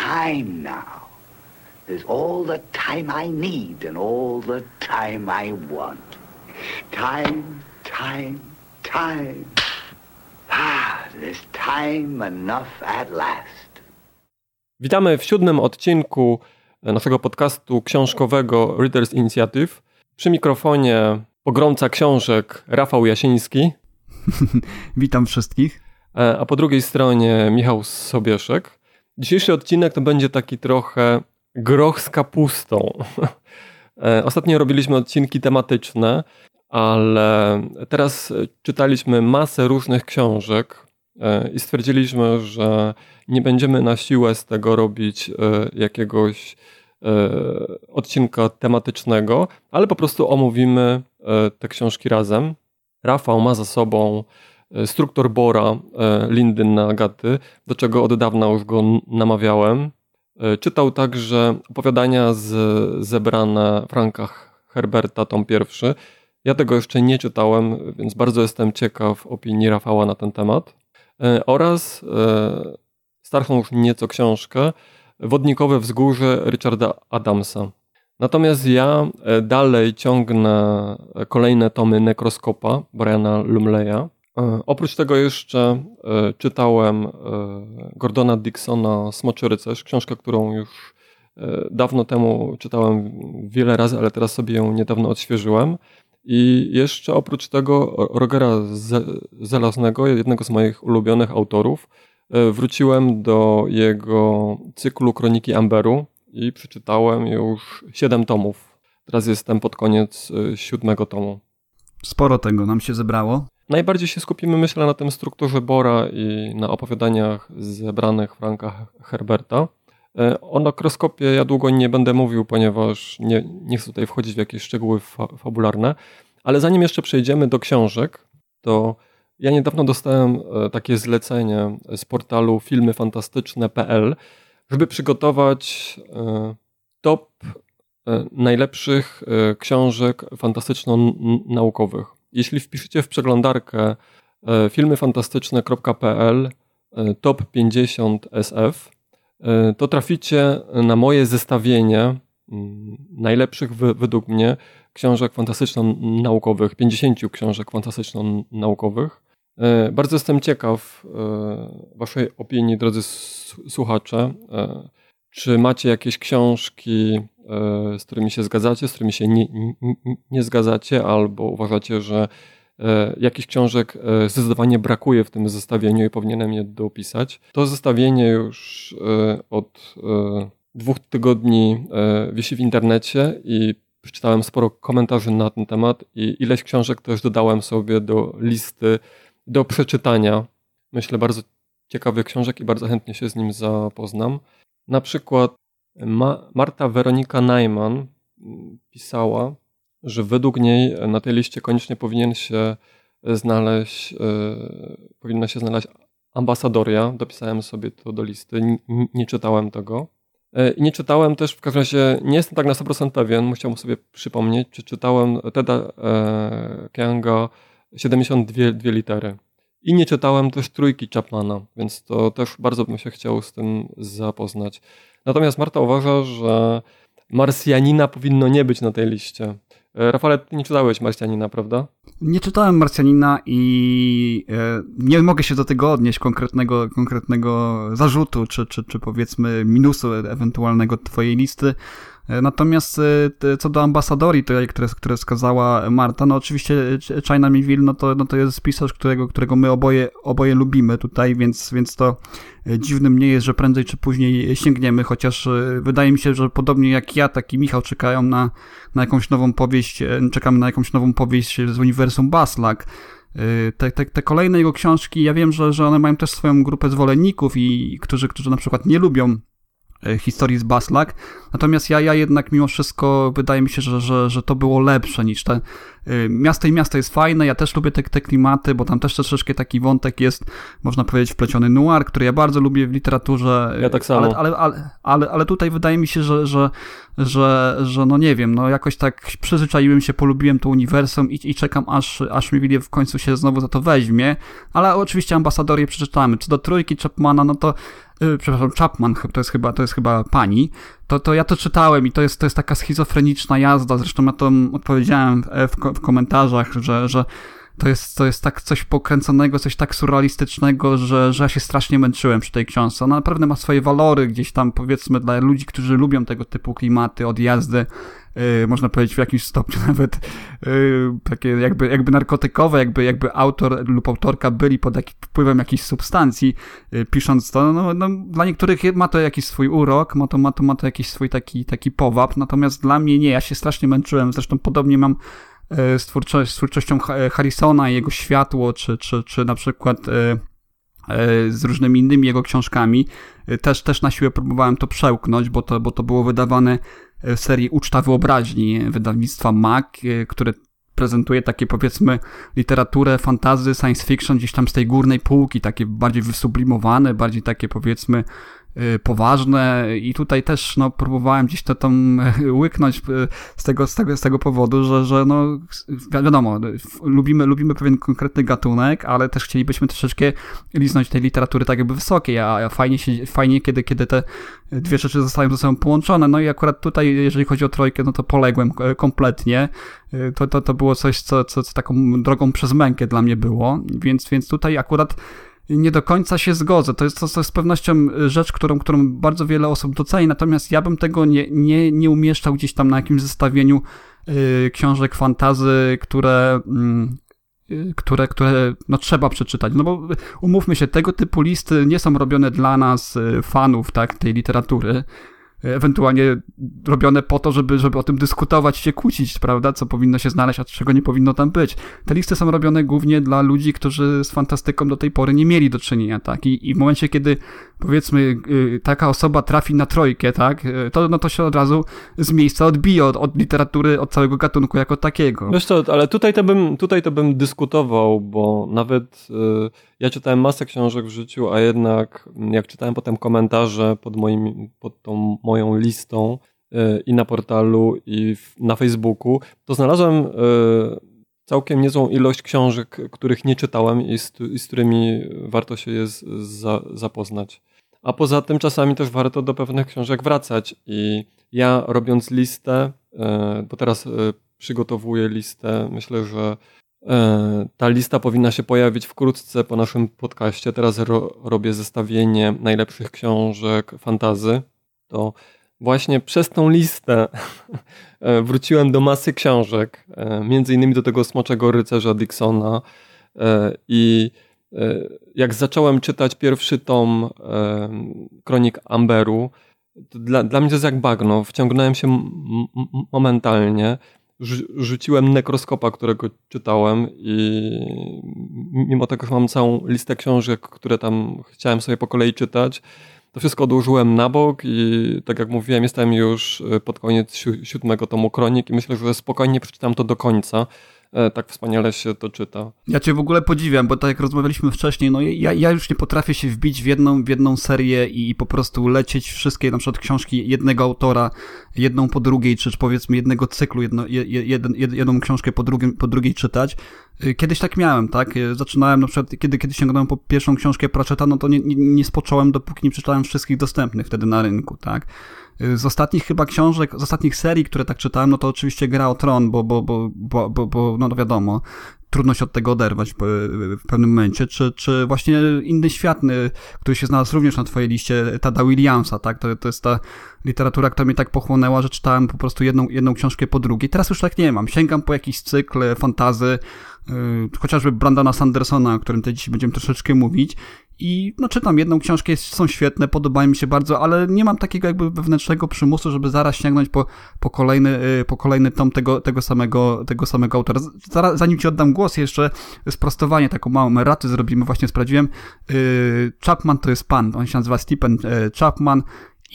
time now. There's all the time I need and all the time I want. Time, time, time. Ah, there's time enough at last. Witamy w siódmym odcinku naszego podcastu książkowego Readers Initiative. Przy mikrofonie pogromca książek Rafał Jasiński. Witam wszystkich. E, a po drugiej stronie Michał Sobieszek. Dzisiejszy odcinek to będzie taki trochę groch z kapustą. E, ostatnio robiliśmy odcinki tematyczne, ale teraz czytaliśmy masę różnych książek e, i stwierdziliśmy, że nie będziemy na siłę z tego robić jakiegoś odcinka tematycznego, ale po prostu omówimy te książki razem. Rafał ma za sobą e, struktur Bora e, Lindy na Agaty, do czego od dawna już go namawiałem. E, czytał także opowiadania z, zebrane Franka Herberta, tom pierwszy. Ja tego jeszcze nie czytałem, więc bardzo jestem ciekaw opinii Rafała na ten temat. Oraz starszą już nieco książkę Wodnikowe wzgórze Richarda Adamsa. Natomiast ja dalej ciągnę kolejne tomy Nekroskopa Briana Lumleya. E, oprócz tego jeszcze e, czytałem Gordona Dixona Smoczy Rycerz, książkę, którą już dawno temu czytałem wiele razy, ale teraz sobie ją niedawno odświeżyłem. I jeszcze oprócz tego Rogera Zelaznego, jednego z moich ulubionych autorów, wróciłem do jego cyklu Kroniki Amberu, i przeczytałem już 7 tomów. Teraz jestem pod koniec siódmego tomu. Sporo tego nam się zebrało. Najbardziej się skupimy, myślę, na tym strukturze Bora i na opowiadaniach zebranych Franka Herberta. Y, o nakroskopie ja długo nie będę mówił, ponieważ nie, nie chcę tutaj wchodzić w jakieś szczegóły fa fabularne. Ale zanim jeszcze przejdziemy do książek, to ja niedawno dostałem y, takie zlecenie z portalu filmyfantastyczne.pl, żeby przygotować e, top e, najlepszych e, książek fantastyczno-naukowych. Jeśli wpiszecie w przeglądarkę filmyfantastyczne.pl top 50 SF, to traficie na moje zestawienie najlepszych według mnie książek fantastyczno-naukowych, 50 książek fantastyczno-naukowych. E, bardzo jestem ciekaw e, Waszej opinii, drodzy słuchacze. E, czy macie jakieś książki, z którymi się zgadzacie, z którymi się nie, nie, nie zgadzacie, albo uważacie, że jakichś książek zdecydowanie brakuje w tym zestawieniu i powinienem je dopisać? To zestawienie już od dwóch tygodni wisi w internecie i przeczytałem sporo komentarzy na ten temat i ileś książek też dodałem sobie do listy do przeczytania. Myślę, bardzo ciekawych książek i bardzo chętnie się z nim zapoznam. Na przykład Ma Marta Weronika Najman pisała, że według niej na tej liście koniecznie powinien się znaleźć, yy, powinna się znaleźć ambasadoria. Dopisałem sobie to do listy, N nie czytałem tego. I nie czytałem też, w każdym razie nie jestem tak na 100% pewien, musiałbym sobie przypomnieć, czy czytałem Teda e, Kianga 72 litery. I nie czytałem też trójki Chapmana, więc to też bardzo bym się chciał z tym zapoznać. Natomiast Marta uważa, że Marsjanina powinno nie być na tej liście. E, Rafale, ty nie czytałeś Marsjanina, prawda? Nie czytałem Marsjanina i e, nie mogę się do tego odnieść, konkretnego, konkretnego zarzutu, czy, czy, czy powiedzmy minusu ewentualnego twojej listy. E, natomiast e, co do ambasadorii, to, które, które wskazała Marta, no oczywiście China Miville, no to, no to jest pisarz, którego, którego my oboje, oboje lubimy tutaj, więc, więc to e, dziwnym nie jest, że prędzej czy później sięgniemy, chociaż wydaje mi się, że podobnie jak ja, tak i Michał czekają na, na jakąś nową powieść, czekamy na jakąś nową powieść z uniwersum Baslak. Te, te, te kolejne jego książki, ja wiem, że, że one mają też swoją grupę zwolenników i którzy, którzy na przykład nie lubią e, historii z Baslak. Natomiast ja, ja jednak mimo wszystko wydaje mi się, że, że, że to było lepsze niż te y, miasto i miasto jest fajne, ja też lubię te, te klimaty, bo tam też troszeczkę taki wątek jest, można powiedzieć, wpleciony noir, który ja bardzo lubię w literaturze. Ja tak samo. Ale, ale, ale, ale, ale tutaj wydaje mi się, że, że, że, że no nie wiem, no jakoś tak przyzwyczaiłem się, polubiłem to uniwersum i, i czekam aż, aż mi w końcu się znowu za to weźmie, ale oczywiście ambasadorie przeczytamy. Co do trójki Chapmana, no to przepraszam, Chapman to jest chyba, to jest chyba pani, to, to ja to czytałem i to jest, to jest taka schizofreniczna jazda, zresztą ja to odpowiedziałem w, w, w komentarzach, że, że to jest, to jest tak coś pokręconego, coś tak surrealistycznego, że, że ja się strasznie męczyłem przy tej książce. Ona naprawdę ma swoje walory gdzieś tam, powiedzmy, dla ludzi, którzy lubią tego typu klimaty, odjazdy, yy, można powiedzieć w jakimś stopniu nawet yy, takie jakby, jakby narkotykowe, jakby, jakby autor lub autorka byli pod jak, wpływem jakiejś substancji, yy, pisząc to. No, no, dla niektórych ma to jakiś swój urok, ma to, ma to, ma to jakiś swój taki, taki powab, natomiast dla mnie nie, ja się strasznie męczyłem, zresztą podobnie mam z, twórczo z twórczością Harrisona i jego światło, czy, czy, czy na przykład e, e, z różnymi innymi jego książkami. Też, też na siłę próbowałem to przełknąć, bo to, bo to było wydawane w serii Uczta Wyobraźni wydawnictwa MAC, które prezentuje takie powiedzmy literaturę, fantazy, science fiction gdzieś tam z tej górnej półki, takie bardziej wysublimowane, bardziej takie powiedzmy poważne i tutaj też no, próbowałem gdzieś to tam łyknąć y, z tego, z tego, z tego powodu, że, że no, wiadomo, lubimy, lubimy pewien konkretny gatunek, ale też chcielibyśmy troszeczkę liznąć tej literatury tak jakby wysokiej, a fajnie, się, fajnie kiedy, kiedy te dwie rzeczy zostają ze sobą połączone. No i akurat tutaj, jeżeli chodzi o trojkę, no to poległem e, kompletnie. Y, to, to, to było coś, co, co, co taką drogą przez mękę dla mnie było, więc, więc tutaj akurat nie do końca się zgodzę. To jest, to, to z pewnością y, rzecz, którą, którą bardzo wiele osób doceni, natomiast ja bym tego nie, nie, nie umieszczał gdzieś tam na jakimś zestawieniu y, książek fantazy, które, mm, y, które, które no, trzeba przeczytać. No bo umówmy się, tego typu listy nie są robione dla nas, y, fanów tak, tej literatury ewentualnie robione po to, żeby, żeby o tym dyskutować, się kłócić, prawda, co powinno się znaleźć, a czego nie powinno tam być. Te listy są robione głównie dla ludzi, którzy z fantastyką do tej pory nie mieli do czynienia, tak, i, i w momencie, kiedy powiedzmy y, taka osoba trafi na trojkę, tak, y, to, no to się od razu z miejsca odbije od, od literatury, od całego gatunku jako takiego. Wiesz co, ale tutaj to bym, tutaj to bym dyskutował, bo nawet y, ja czytałem masę książek w życiu, a jednak jak czytałem potem komentarze pod, moim, pod tą moją listą y, i na portalu, i w, na Facebooku, to znalazłem y, całkiem niezłą ilość książek, których nie czytałem i z, i z którymi warto się je za, zapoznać. A poza tym czasami też warto do pewnych książek wracać i ja robiąc listę, y, bo teraz przygotowuję listę, myślę, że E, ta lista powinna się pojawić wkrótce po naszym podcaście. Teraz ro robię zestawienie najlepszych książek fantazy. To właśnie przez tą listę e, wróciłem do masy książek, e, między innymi do tego Smoczego Rycerza Dixona i jak zacząłem czytać pierwszy tom Kronik Amberu, dla, dla mnie to jest jak bagno. Wciągnąłem się momentalnie rzuciłem nekroskopa, którego czytałem i mimo tego, że mam całą listę książek, które tam chciałem sobie po kolei czytać, to wszystko odłożyłem na bok i tak jak mówiłem, jestem już pod koniec siódmego tomu Kronik i myślę, że spokojnie przeczytam to do końca. E, tak wspaniale się to czyta. Ja cię w ogóle podziwiam, bo tak jak rozmawialiśmy wcześniej, no ja, ja już nie potrafię się wbić w jedną, w jedną serię i, po prostu lecieć wszystkie na przykład książki jednego autora, jedną po drugiej, czy powiedzmy jednego cyklu, jedno, jeden, jedną książkę po, drugim, po drugiej czytać. Y, kiedyś tak miałem, tak? Y, zaczynałem na przykład, kiedy, kiedy sięgnąłem po pierwszą książkę Pratchetta, no to nie, nie, nie spocząłem, dopóki nie przeczytałem wszystkich dostępnych wtedy na rynku, tak? Z ostatnich chyba książek, z ostatnich serii, które tak czytałem, no to oczywiście Gra o Tron, bo, bo, bo, bo, bo, bo no wiadomo, trudno się od tego oderwać w pewnym momencie, czy, czy właśnie Inny Świat, który się znalazł również na twojej liście, Tada Williamsa, tak? To, to jest ta literatura, która mnie tak pochłonęła, że czytałem po prostu jedną, jedną książkę po drugiej. Teraz już tak nie mam. Sięgam po jakiś cykl fantazy, chociażby Brandona Sandersona, o którym tutaj dzisiaj będziemy troszeczkę mówić i no czytam jedną książkę, są świetne, podobają mi się bardzo, ale nie mam takiego jakby wewnętrznego przymusu, żeby zaraz sięgnąć po, po, kolejny, y, po kolejny tom tego, tego, samego, tego samego autora. Zaraz, zanim ci oddam głos, jeszcze sprostowanie, taką małą eraty zrobimy, właśnie sprawdziłem. Y, Chapman to jest pan, on się nazywa Stephen y, Chapman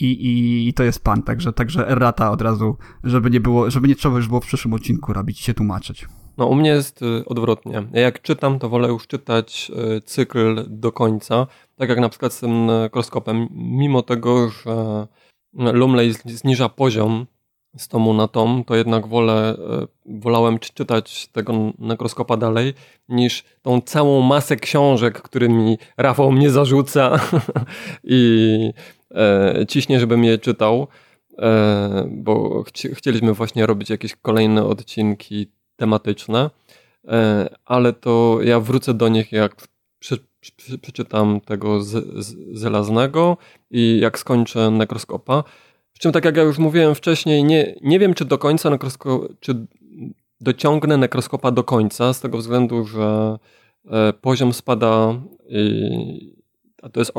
i, i, i to jest pan, także, także errata od razu, żeby nie było, żeby nie trzeba już było w przyszłym odcinku robić się tłumaczyć. No u mnie jest y, odwrotnie. Ja jak czytam, to wolę już czytać y, cykl do końca, tak jak na przykład z tym nekroskopem, mimo tego, że Lumley zniża poziom z tomu na tom, to jednak wolę, wolałem czytać tego nekroskopa dalej, niż tą całą masę książek, którymi Rafał mnie zarzuca i e, ciśnie, żebym je czytał, e, bo chci, chcieliśmy właśnie robić jakieś kolejne odcinki tematyczne, e, ale to ja wrócę do nich jak przy, przy, przeczytam tego z, z, Zelaznego i jak skończę nekroskopa. Przy czym, tak jak ja już mówiłem wcześniej, nie, nie wiem, czy do końca nekrosko, czy dociągnę nekroskopa do końca, z tego względu, że e, poziom spada, i, a to jest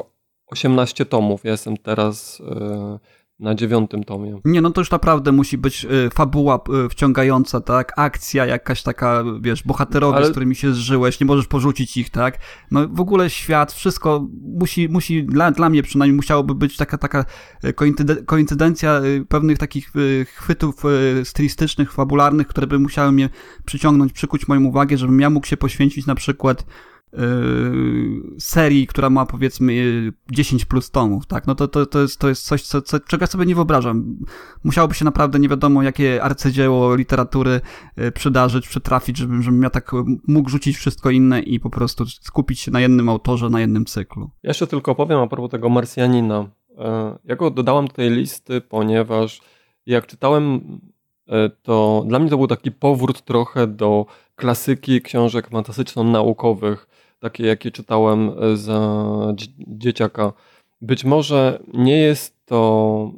18 tomów. Ja jestem teraz e, na dziewiątym tomie. Nie, no to już naprawdę musi być y, fabuła y, wciągająca, tak? Akcja jakaś taka, wiesz, bohaterowie, Ale... z którymi się zżyłeś, nie możesz porzucić ich, tak? No w ogóle świat, wszystko musi, musi dla, dla mnie przynajmniej musiałoby być taka, taka y, koincydencja pewnych takich chwytów stylistycznych, fabularnych, które by musiały mnie przyciągnąć, przykuć moją uwagę, żebym ja mógł się poświęcić na przykład serii, która ma powiedzmy 10 plus tomów, tak? No to, to, to, jest, to jest coś, co, co, czego ja sobie nie wyobrażam. Musiałoby się naprawdę nie wiadomo jakie arcydzieło literatury yy, przydarzyć, przytrafić, żebym, żebym ja tak mógł rzucić wszystko inne i po prostu skupić się na jednym autorze, na jednym cyklu. Ja jeszcze tylko powiem a propos tego Marsjanina. Yy, ja go dodałam do tej listy, ponieważ jak czytałem to dla mnie to był taki powrót trochę do klasyki książek fantastyczno-naukowych, takie jakie czytałem e, za dzieciaka. Być może nie jest to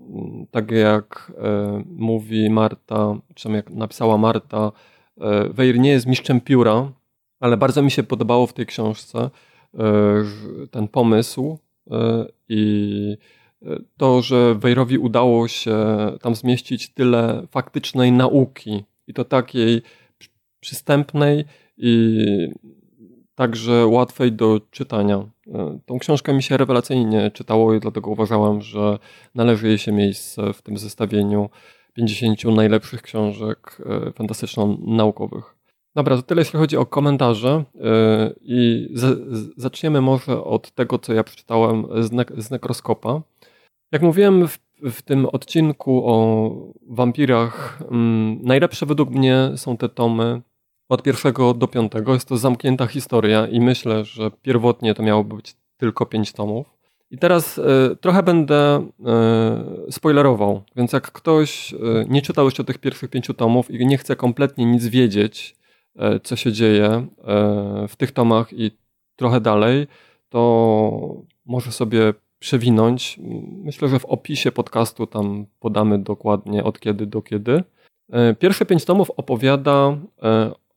tak jak e, mówi Marta, czy jak napisała Marta, e, Weir nie jest mistrzem pióra, ale bardzo mi się podobało w tej książce ten pomysł i to, że Wejrowi udało się tam zmieścić tyle faktycznej nauki i to takiej przystępnej i także łatwej do czytania. E, tą książkę mi się rewelacyjnie czytało i dlatego uważałam, że należy jej się miejsce w tym zestawieniu 50 najlepszych książek e, fantastyczno-naukowych. Dobra, to tyle jeśli chodzi o komentarze e, i zaczniemy może od tego, co ja przeczytałem z, ne z Nekroskopa. Jak mówiłem w, w, tym odcinku o wampirach, mm, najlepsze według mnie są te tomy od pierwszego do piątego. Jest to zamknięta historia i myślę, że pierwotnie to miało być tylko pięć tomów. I teraz y, trochę będę y, spoilerował, więc jak ktoś y, nie czytał jeszcze tych pierwszych pięciu tomów i nie chce kompletnie nic wiedzieć, co się dzieje w tych tomach i trochę dalej, to może sobie przewinąć. Myślę, że w opisie podcastu tam podamy dokładnie od kiedy do kiedy. Pierwsze pięć tomów opowiada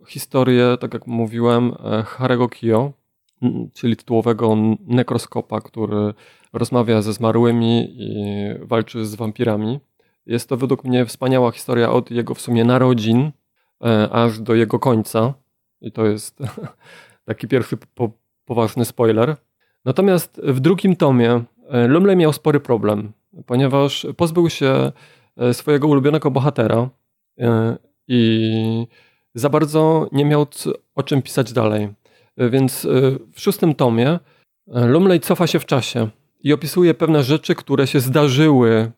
historię, tak jak mówiłem, e, Harego Kio, czyli tytułowego nekroskopa, który rozmawia ze zmarłymi i walczy z wampirami. Jest to według mnie wspaniała historia od jego w sumie narodzin e, aż do jego końca. I to jest taki pierwszy po, poważny spoiler. Natomiast w drugim tomie e, Lumley miał spory problem, ponieważ pozbył się swojego ulubionego bohatera i za bardzo nie miał o czym pisać dalej. E, więc e, w szóstym tomie e, Lumley cofa się w czasie i opisuje pewne rzeczy, które się zdarzyły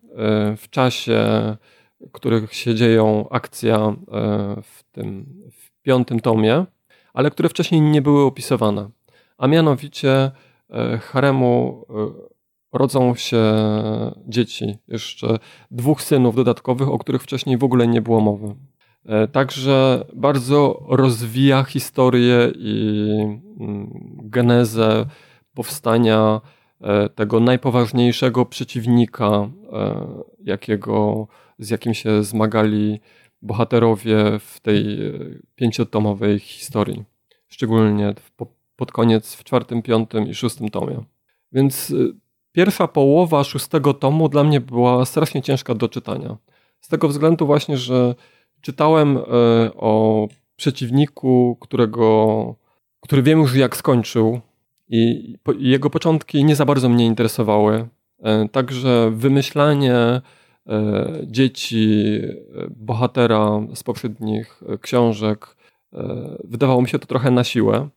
w czasie, w których się dzieją akcja w tym w piątym tomie, ale które wcześniej nie były opisywane. A mianowicie haremu rodzą się dzieci, jeszcze dwóch synów dodatkowych, o których wcześniej w ogóle nie było mowy. E, także bardzo rozwija historię i mm, genezę powstania e, tego najpoważniejszego przeciwnika, e, jakiego, z jakim się zmagali bohaterowie w tej pięciotomowej historii. Szczególnie pod koniec w czwartym, piątym i szóstym tomie. Więc pierwsza połowa szóstego tomu dla mnie była strasznie ciężka do czytania. Z tego względu właśnie, że Czytałem e, o przeciwniku, którego, który wiem już jak skończył i jego początki nie za bardzo mnie interesowały. Także wymyślanie dzieci bohatera z poprzednich książek wydawało mi się to trochę na siłę.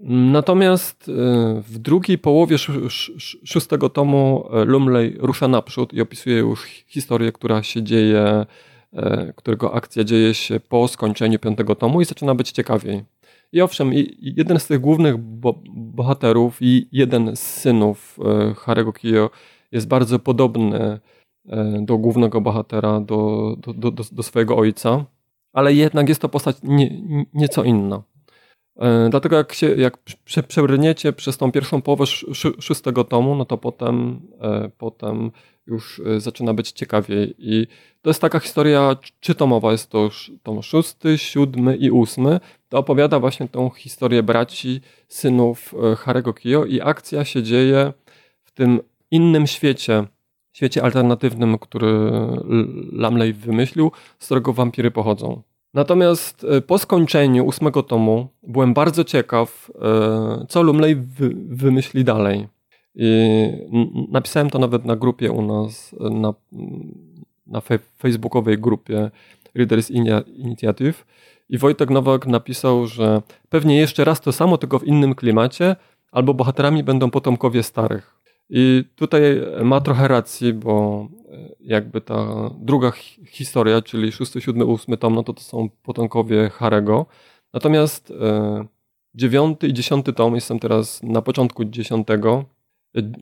Natomiast w drugiej połowie szóstego tomu Lumley rusza naprzód i opisuje już historię, która się dzieje E, którego akcja dzieje się po skończeniu piątego tomu i zaczyna być ciekawiej. I owszem, jeden z tych głównych bo bohaterów i jeden z synów e, Harego Kiyo jest bardzo podobny e, do głównego bohatera, do, do, do, do swojego ojca, ale jednak jest to postać nie, nieco inna. Dlatego jak, się, jak przebrniecie przez tą pierwszą połowę szóstego tomu, no to potem, potem już y, zaczyna być ciekawiej. I to jest taka historia czytomowa, jest to tom szósty, siódmy i ósmy. To opowiada właśnie tą historię braci, synów Harego Kyo i akcja się dzieje w tym innym świecie, świecie alternatywnym, który Lamley wymyślił, z którego wampiry pochodzą. Natomiast y, po skończeniu ósmego tomu byłem bardzo ciekaw, co Lumley wymyśli dalej. I napisałem to nawet na grupie u nas, na, na facebookowej grupie Readers Initiative. I Wojtek Nowak napisał, że pewnie jeszcze raz to samo, tylko w innym klimacie, albo bohaterami będą potomkowie starych. I tutaj ma trochę racji, bo jakby ta druga historia, czyli 6, 7, 8 tom, no to to są potomkowie Harego. Natomiast e, dziewiąty i dziesiąty tom, jestem teraz na początku dziesiątego,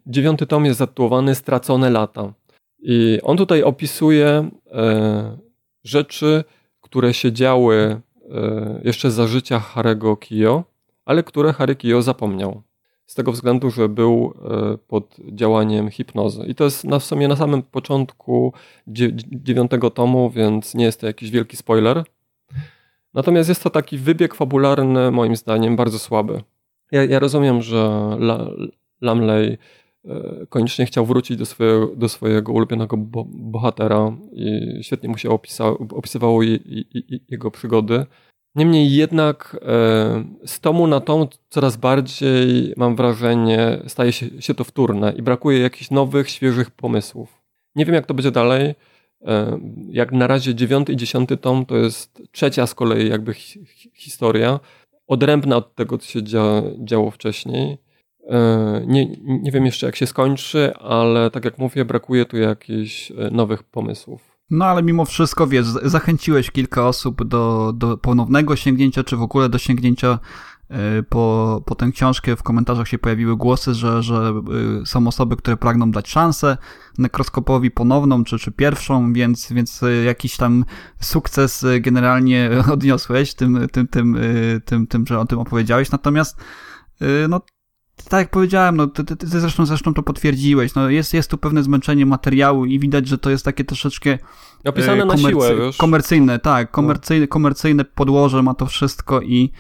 Dziewiąty tom jest zatytułowany Stracone lata. I on tutaj opisuje e, rzeczy, które się działy e, jeszcze za życia Harego Kiyo, ale które Harry Kiyo zapomniał. Z tego względu, że był e, pod działaniem hipnozy. I to jest na, w sumie na samym początku dziewiątego tomu, więc nie jest to jakiś wielki spoiler. Natomiast jest to taki wybieg fabularny, moim zdaniem, bardzo słaby. Ja, ja rozumiem, że La, Lamley e, koniecznie chciał wrócić do swojego, do swojego ulubionego bo, bohatera i świetnie mu się opisa, opisywało je, je, jego przygody. Niemniej jednak e, z tomu na tom coraz bardziej, mam wrażenie, staje się, się to wtórne i brakuje jakichś nowych, świeżych pomysłów. Nie wiem, jak to będzie dalej. E, jak na razie dziewiąty i dziesiąty tom to jest trzecia z kolei jakby historia, odrębna od tego, co się dzia, działo wcześniej. E, nie, nie wiem jeszcze jak się skończy, ale tak jak mówię, brakuje tu jakichś nowych pomysłów. No ale mimo wszystko, wiesz, zachęciłeś kilka osób do, do ponownego sięgnięcia, czy w ogóle do sięgnięcia e, po, po tę książkę. W komentarzach się pojawiły głosy, że, że są osoby, które pragną dać szansę nekroskopowi ponowną, czy, czy pierwszą, więc, więc jakiś tam sukces generalnie odniosłeś tym, tym, tym, tym, tym, że o tym opowiedziałeś. Natomiast no, tak jak powiedziałem, no, ty, ty, ty zresztą, zresztą to potwierdziłeś, no, jest, jest tu pewne zmęczenie materiału i widać, że to jest takie troszeczkę Opisane e, na siłę, wiesz? komercyjne, tak, komercyjne, komercyjne podłoże ma to wszystko i,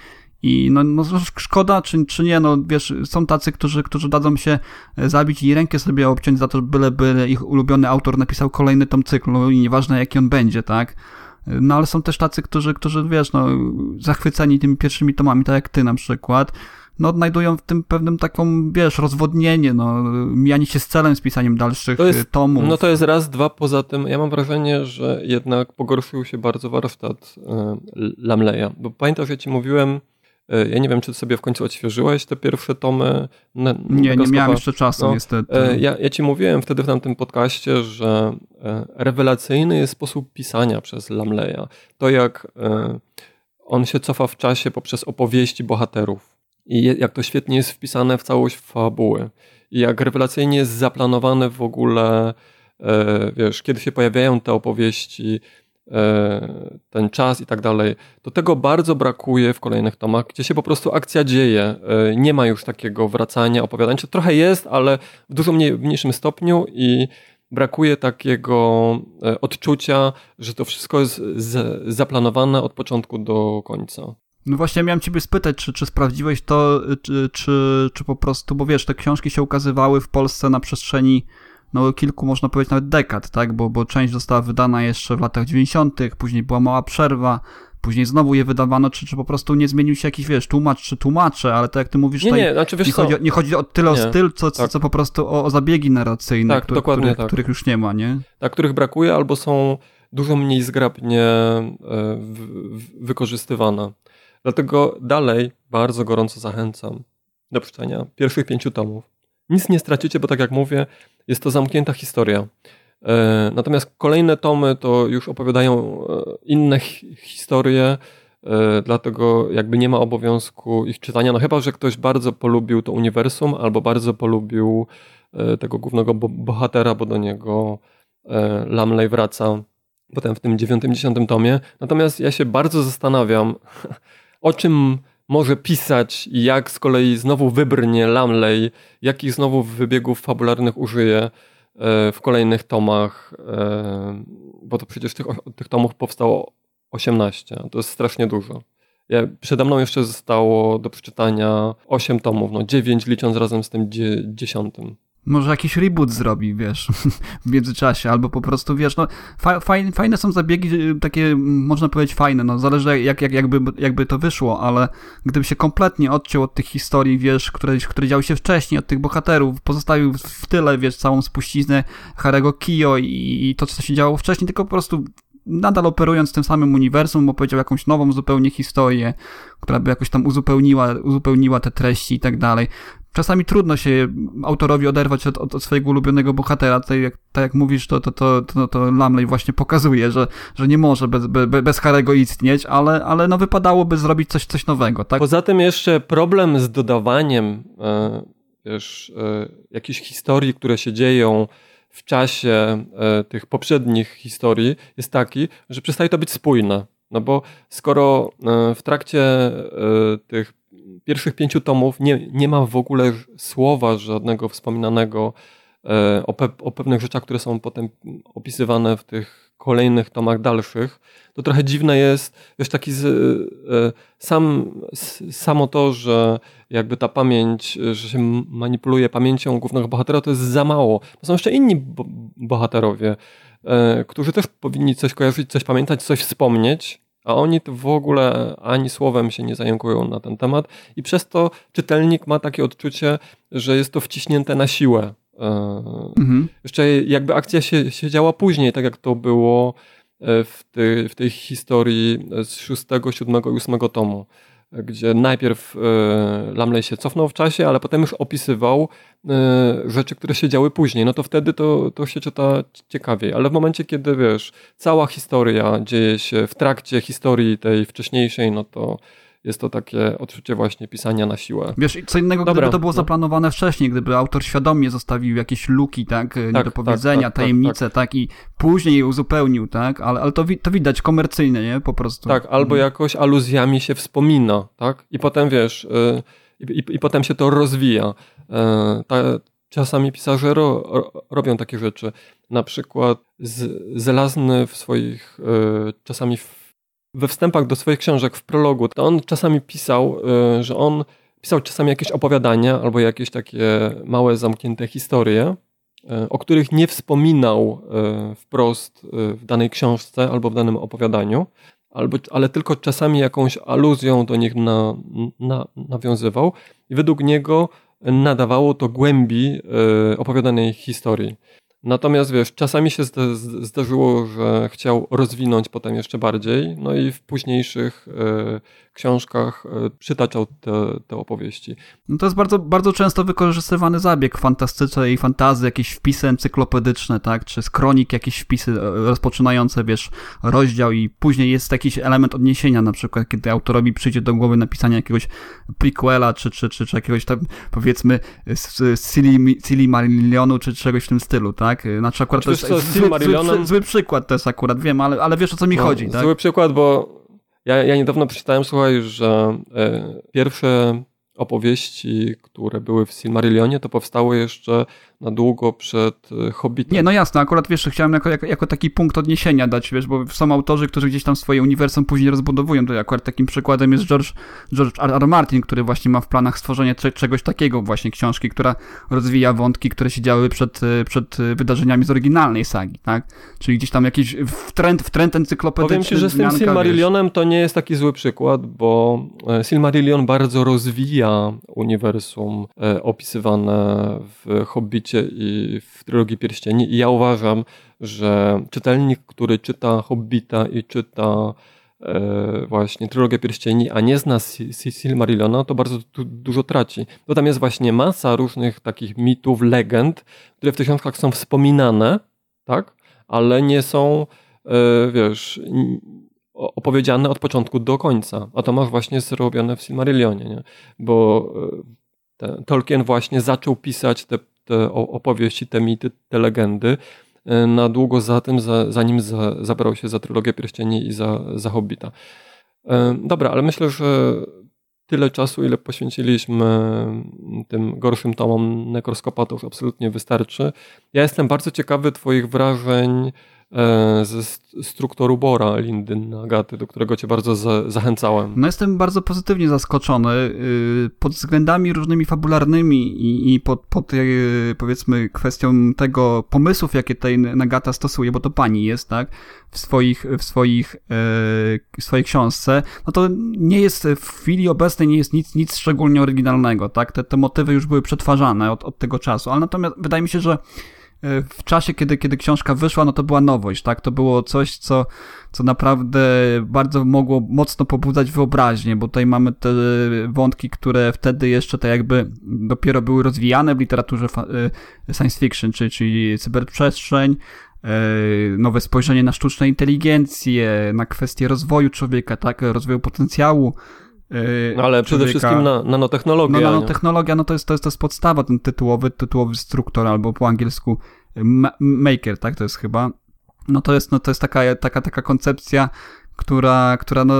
i no, no szkoda, czy, czy nie, no wiesz, są tacy, którzy, którzy dadzą się e, zabić i rękę sobie obciąć za to, byle, byle ich ulubiony autor napisał kolejny tom cyklu i nieważne jaki on będzie, tak? No ale są też tacy, którzy, którzy wiesz, no, zachwyceni tymi pierwszymi tomami, tak jak ty na przykład, no, odnajdują w tym pewnym taką, wiesz, rozwodnienie, no, mijanie się z celem z pisaniem dalszych to jest, tomów. No to jest raz, dwa, poza tym ja mam wrażenie, że jednak pogorszył się bardzo warsztat y, Lamleya, bo pamiętasz, ja ci mówiłem, y, ja nie wiem, czy sobie w końcu odświeżyłeś te pierwsze tomy. Na, nie, nie miałem jeszcze czasu, no, niestety. Y, ja, ja ci mówiłem wtedy w tamtym podcaście, że rewelacyjny jest sposób pisania przez Lamleya. To jak on się cofa w czasie poprzez opowieści bohaterów i jak to świetnie jest wpisane w całość fabuły. I jak rewelacyjnie jest zaplanowane w ogóle, e, wiesz, kiedy się pojawiają te opowieści, e, ten czas i tak dalej, to tego bardzo brakuje w kolejnych tomach, gdzie się po prostu akcja dzieje. E, nie ma już takiego wracania, opowiadania. Trochę jest, ale w dużo mniej, mniejszym stopniu i brakuje takiego odczucia, że to wszystko jest zaplanowane od początku do końca. No właśnie miałem ciebie spytać, czy, czy sprawdziłeś to, czy, czy, czy po prostu, bo wiesz, te książki się ukazywały w Polsce na przestrzeni no kilku, można powiedzieć nawet dekad, tak, bo, bo część została wydana jeszcze w latach 90., później była mała przerwa, później znowu je wydawano, czy, czy po prostu nie zmienił się jakiś, wiesz, tłumacz czy tłumacze, ale to jak ty mówisz, Nie, nie, znaczy wiesz nie, co, chodzi, o- nie chodzi o tyle o Nie. styl, co, co, Tak. co po prostu o, o zabiegi narracyjne, Tak, które, dokładnie których, tak. których już nie ma, nie? tak, których brakuje albo są dużo mniej zgrabnie e, w- w- wykorzystywane. Dlatego dalej bardzo gorąco zachęcam do przeczytania pierwszych pięciu tomów. Nic nie stracicie, bo tak jak mówię, jest to zamknięta historia. E, Natomiast kolejne tomy to już opowiadają e, inne hi- historie, e, dlatego jakby nie ma obowiązku ich czytania. No chyba, że ktoś bardzo polubił to uniwersum albo bardzo polubił tego głównego bo- bohatera, bo do niego Lamley wraca potem w tym dziewiątym, dziesiątym tomie. Natomiast ja się bardzo zastanawiam, o czym może pisać i jak z kolei znowu wybrnie Lamley, jakich znowu wybiegów fabularnych użyje e, w kolejnych tomach, e, bo to przecież tych, tych tomów powstało 18, to jest strasznie dużo. Ja, przede mną jeszcze zostało do przeczytania 8 tomów, no 9 licząc razem z tym dzie, dziesiątym. Może jakiś reboot zrobi, wiesz, w międzyczasie, albo po prostu, wiesz, no fa fajne, fajne są zabiegi, y, takie, można powiedzieć, fajne, no zależy jak, jak, jakby, jakby to wyszło, ale gdyby się kompletnie odciął od tych historii, wiesz, które, które działy się wcześniej, od tych bohaterów, pozostawił w- tyle, wiesz, całą spuściznę Harego Kio i, i to, co się działo wcześniej, tylko po prostu nadal operując tym samym uniwersum, opowiedział jakąś nową zupełnie historię, która by jakoś tam uzupełniła, uzupełniła te treści i tak dalej. Czasami trudno się autorowi oderwać od, od, swojego ulubionego bohatera. Tutaj, jak, tak jak mówisz, to, to, to, to, to Lamley właśnie pokazuje, że, że nie może bez, bez, bez Harego istnieć, ale, ale no wypadałoby zrobić coś, coś nowego, tak? Poza tym jeszcze problem z dodawaniem e, wiesz, e, jakichś historii, które się dzieją w czasie e, tych poprzednich historii jest taki, że przestaje to być spójne. No bo skoro w trakcie tych pierwszych pięciu tomów nie, nie ma w ogóle słowa żadnego wspominanego e, o, pe, o pewnych rzeczach, które są potem opisywane w tych kolejnych tomach dalszych, to trochę dziwne jest, wiesz, taki z, e, sam, s- samo to, że jakby ta pamięć, że się manipuluje pamięcią głównego bohatera, to jest za mało. Bo są jeszcze inni bo bohaterowie, e, którzy też powinni coś kojarzyć, coś pamiętać, coś wspomnieć, a oni to w ogóle ani słowem się nie zająkują na ten temat i przez to czytelnik ma takie odczucie, że jest to wciśnięte na siłę. E, Mhm. jeszcze jakby akcja się, się działa później, tak jak to było e, w, tej w tej historii z szóstego, siódmego i ósmego tomu, gdzie najpierw e, Lamley się cofnął w czasie, ale potem już opisywał e, rzeczy, które się działy później. No to wtedy to, to się czyta ciekawiej, ale w momencie, kiedy wiesz, cała historia dzieje się w trakcie historii tej wcześniejszej, no to jest to takie odczucie właśnie pisania na siłę. Wiesz, co innego, Dobra, gdyby to było no. zaplanowane wcześniej, gdyby autor świadomie zostawił jakieś luki, tak, niedopowiedzenia, tak, tak, tajemnice, tak, i później je uzupełnił, tak, ale, ale to, wi- to widać komercyjnie, nie, po prostu. Tak, albo jakoś aluzjami się wspomina, tak? I potem wiesz, y, i, i, i potem się to rozwija. Y, ta, czasami pisarze ro, ro, robią takie rzeczy. Na przykład z, Zelazny w swoich, czasami w, we wstępach do swoich książek, w prologu, to on czasami pisał, y, że on pisał czasami jakieś opowiadania albo jakieś takie małe, zamknięte historie, y, o których nie wspominał y, wprost w danej książce albo w danym opowiadaniu albo, ale tylko czasami jakąś aluzją do nich na, na, nawiązywał i według niego nadawało to głębi e, opowiadanej historii. Natomiast wiesz, czasami się zdarzyło, że chciał rozwinąć potem jeszcze bardziej, no i w późniejszych e, książkach e, przytaczał te, te opowieści. No to jest bardzo, bardzo często wykorzystywany zabieg i fantazji, jakieś wpisy encyklopedyczne, tak, czy z kronik jakieś wpisy e, rozpoczynające, wiesz, rozdział i później jest jakiś element odniesienia, na przykład, kiedy autorowi przyjdzie do głowy napisanie jakiegoś prequela, czy, czy, czy, czy jakiegoś tam, powiedzmy, Silly- Silmarillionu, czy czegoś w tym stylu, tak, znaczy akurat to jest co, zły, zły, Silmarillionem- zły, zły przykład to jest akurat, wiem, ale, ale wiesz o co mi No, chodzi, tak? Zły przykład, bo ja, ja niedawno przeczytałem, słuchaj, że e, pierwsze opowieści, które były w Silmarillionie, to powstały jeszcze na długo przed y, Hobbitem. Nie, no jasne, akurat wiesz, chciałem jako, jako, jako taki punkt odniesienia dać, wiesz, bo są autorzy, którzy gdzieś tam swoje uniwersum później rozbudowują, to akurat takim przykładem jest George, George R. R. Martin, który właśnie ma w planach stworzenie czegoś takiego właśnie, książki, która rozwija wątki, które się działy przed, y, przed wydarzeniami z oryginalnej sagi, tak? Czyli gdzieś tam jakiś wtręt, wtręt encyklopedyczny. Powiem ci, że z tym Silmarillionem to nie jest taki zły przykład, bo e, Silmarillion bardzo rozwija uniwersum e, opisywane w Hobbicie i w Trylogii Pierścieni i ja uważam, że czytelnik, który czyta Hobbita i czyta e, właśnie Trylogię Pierścieni, a nie zna Silmarilliona, to bardzo dużo traci. Bo tam jest właśnie masa różnych takich mitów, legend, które w tych książkach są wspominane, tak? Ale nie są, e, wiesz, opowiedziane od początku do końca. A to masz właśnie zrobione w Silmarillionie, nie? Bo e, Tolkien właśnie zaczął pisać te te opowieści, te mity, te legendy e, na długo za tym, za, zanim za, zabrał się za trylogię Pierścieni i za, za Hobbita. E, dobra, ale myślę, że tyle czasu, ile poświęciliśmy tym gorszym tomom Nekroskopa, już absolutnie wystarczy. Ja jestem bardzo ciekawy Twoich wrażeń ze struktury Bora Lindy Agaty, do którego cię bardzo za, zachęcałem. No jestem bardzo pozytywnie zaskoczony y, pod względami różnymi fabularnymi i, i pod, pod y, powiedzmy kwestią tego pomysłów, jakie tutaj Nagata stosuje, bo to pani jest, tak, w swoich, w swoich, e, w swojej książce, no to nie jest w chwili obecnej nie jest nic, nic szczególnie oryginalnego, tak, te, te motywy już były przetwarzane od, od tego czasu, ale natomiast wydaje mi się, że w czasie, kiedy, kiedy książka wyszła, no to była nowość, tak? To było coś, co, co naprawdę bardzo mogło mocno pobudzać wyobraźnię, bo tutaj mamy te wątki, które wtedy jeszcze tak jakby dopiero były rozwijane w literaturze y, science fiction, czyli, czyli cyberprzestrzeń, y, nowe spojrzenie na sztuczną inteligencję, na kwestie rozwoju człowieka, tak, rozwoju potencjału. Y, no ale przede wszystkim na, nanotechnologia. No nanotechnologia, no to jest, to jest, to jest podstawa, ten tytułowy, tytułowy struktur, albo po angielsku maker, tak, to jest chyba. No to jest, no to jest taka, taka, taka koncepcja, która, która no,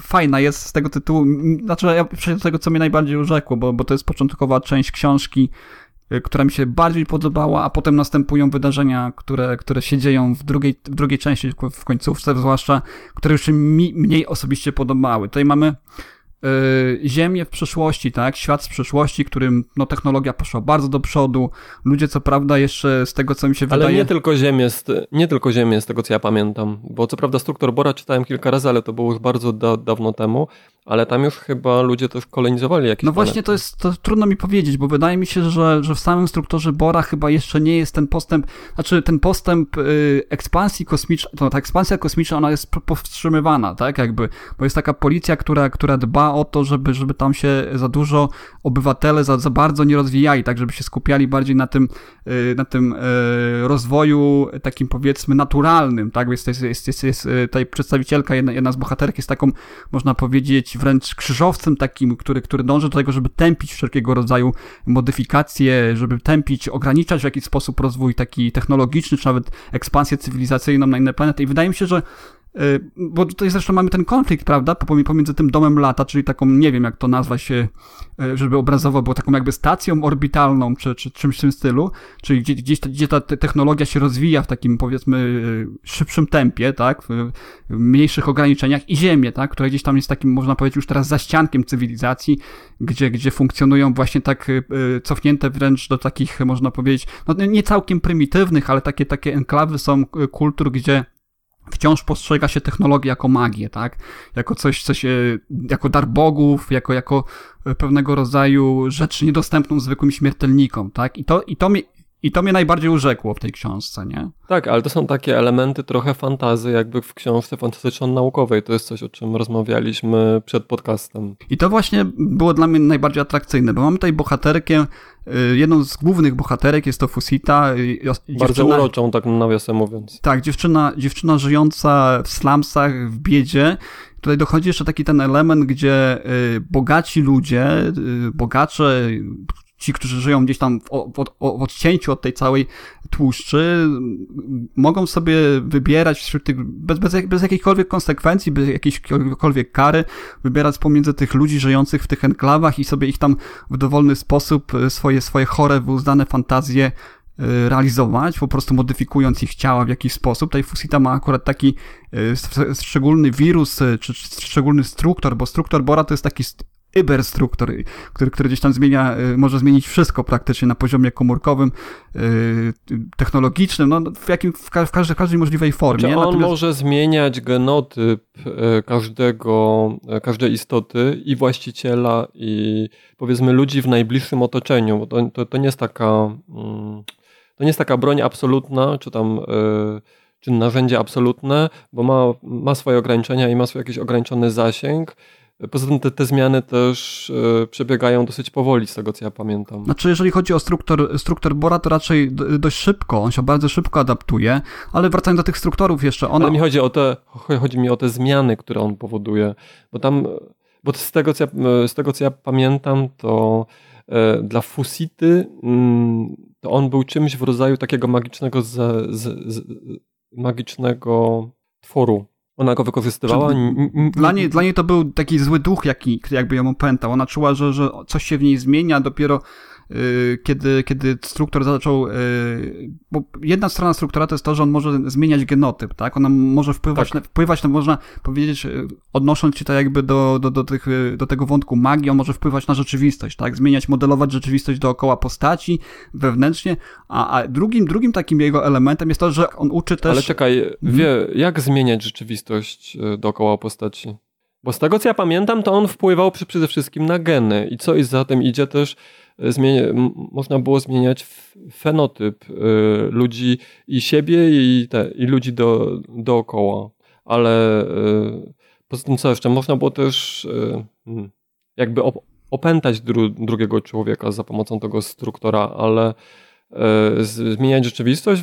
fajna jest z tego tytułu. Znaczy, ja przejdę do tego, co mnie najbardziej urzekło, bo, bo to jest początkowa część książki, y, która mi się bardziej podobała, a potem następują wydarzenia, które, które się dzieją w drugiej, w drugiej części, w końcówce zwłaszcza, które już mi mniej osobiście podobały. Tutaj mamy Y, ziemię w przyszłości, tak? Świat z przyszłości, którym no, technologia poszła bardzo do przodu. Ludzie, co prawda, jeszcze z tego, co mi się ale wydaje... Ale nie tylko Ziemię, z, nie tylko Ziemię, z tego, co ja pamiętam. Bo co prawda Struktur Bora czytałem kilka razy, ale to było już bardzo da, dawno temu. Ale tam już chyba ludzie też kolonizowali jakieś No właśnie, to jest to trudno mi powiedzieć, bo wydaje mi się, że, że w samym strukturze Bora chyba jeszcze nie jest ten postęp, znaczy ten postęp y, ekspansji kosmicznej, ta ekspansja kosmiczna, ona jest powstrzymywana, tak, jakby, bo jest taka policja, która, która dba o to, żeby, żeby tam się za dużo obywatele za, za bardzo nie rozwijali, tak, żeby się skupiali bardziej na tym, y, na tym y, rozwoju takim powiedzmy naturalnym, tak, jest, jest, jest, jest, jest y, tutaj przedstawicielka, jedna, jedna z bohaterek jest taką, można powiedzieć, wręcz krzyżowcem takim, który, który dąży do tego, żeby tępić wszelkiego rodzaju modyfikacje, żeby tępić, ograniczać w jakiś sposób rozwój taki technologiczny, czy nawet ekspansję cywilizacyjną na inne planety. I wydaje mi się, że bo tutaj zresztą mamy ten konflikt, prawda, pomiędzy tym domem lata, czyli taką, nie wiem jak to nazwać, y, żeby obrazowo było taką jakby stacją orbitalną, czy, czy czymś w tym stylu, czyli gdzie, gdzieś ta, gdzie ta technologia się rozwija w takim, powiedzmy, y, szybszym tempie, tak, w mniejszych ograniczeniach i Ziemię, tak, która gdzieś tam jest takim, można powiedzieć, już teraz zaściankiem cywilizacji, gdzie, gdzie funkcjonują właśnie tak cofnięte wręcz do takich, można powiedzieć, no nie całkiem prymitywnych, ale takie, takie enklawy są kultur, gdzie wciąż postrzega się technologię jako magię, tak? Jako coś, co się, jako dar bogów, jako, jako pewnego rodzaju rzecz niedostępną zwykłym śmiertelnikom, tak? I to, i to, mnie, i to mnie najbardziej urzekło w tej książce, nie? Tak, ale to są takie elementy trochę fantazy, jakby w książce fantastyczno-naukowej. To jest coś, o czym rozmawialiśmy przed podcastem. I to właśnie było dla mnie najbardziej atrakcyjne, bo mamy tutaj bohaterkę, y, jedną z głównych bohaterek jest to Fusita. Y, Bardzo uroczą, tak nawiasem mówiąc. Tak, dziewczyna, dziewczyna żyjąca w slumsach, w biedzie, Tutaj dochodzi jeszcze taki ten element, gdzie y, bogaci ludzie, bogacze, ci, którzy żyją gdzieś tam w, w, w odcięciu od tej całej tłuszczy, mogą sobie wybierać wśród tych, bez, bez, bez jakichkolwiek konsekwencji, bez jakiejkolwiek kary, wybierać pomiędzy tych ludzi żyjących w tych enklawach i sobie ich tam w dowolny sposób swoje, swoje chore, wyuzdane fantazje Y, realizować, po prostu modyfikując ich ciała w jakiś sposób. Tutaj Fusita ma akurat taki y, szczególny wirus, y, czy, szczególny struktor, bo struktor Bora to jest taki Iberstruktor, który, który gdzieś tam zmienia, może zmienić wszystko praktycznie na poziomie komórkowym, technologicznym, no w, jakim, w, każdej, w każdej możliwej formie. Czy on Natomiast... może zmieniać genotyp każdego, każdej istoty i właściciela i powiedzmy ludzi w najbliższym otoczeniu, bo to, to, to nie jest taka... Mm, to nie jest taka broń absolutna, czy tam e, czy narzędzie absolutne, bo ma, ma swoje ograniczenia i ma swój jakiś ograniczony zasięg. Poza tym te, te zmiany też e, przebiegają dosyć powoli, z tego co ja pamiętam. Znaczy, jeżeli chodzi o struktur, struktur Bora, to raczej dość szybko, on się bardzo szybko adaptuje, ale wracając do tych strukturów jeszcze, ona... Ale mi chodzi o te, chodzi mi o te zmiany, które on powoduje, bo tam, bo z tego co ja, z tego, co ja pamiętam, to e, dla Fusity mm, to on był czymś w rodzaju takiego magicznego, z, z, z, magicznego tworu. Ona go wykorzystywała. Dla niej, dla niej to był taki zły duch, jaki, jakby ją opętał. Ona czuła, że, że coś się w niej zmienia, dopiero kiedy, kiedy struktor zaczął, y, bo jedna strona struktura to jest to, że on może zmieniać genotyp, tak? Ona może wpływać, tak. na, wpływać na, można powiedzieć, y, odnosząc się tak jakby do, do, do, tych, do tego wątku magii, on może wpływać na rzeczywistość, tak? Zmieniać, modelować rzeczywistość dookoła postaci wewnętrznie, a, a drugim, drugim takim jego elementem jest to, że on uczy też... Ale czekaj, mhm. wie, jak zmieniać rzeczywistość dookoła postaci? Bo z tego, co ja pamiętam, to on wpływał przede wszystkim na geny i co i za tym idzie też można było zmieniać fenotyp y, ludzi i siebie i, te, i ludzi do, dookoła. Ale y, poza tym co jeszcze, można było też y, jakby opętać dru, drugiego człowieka za pomocą tego struktora, ale zmieniać rzeczywistość?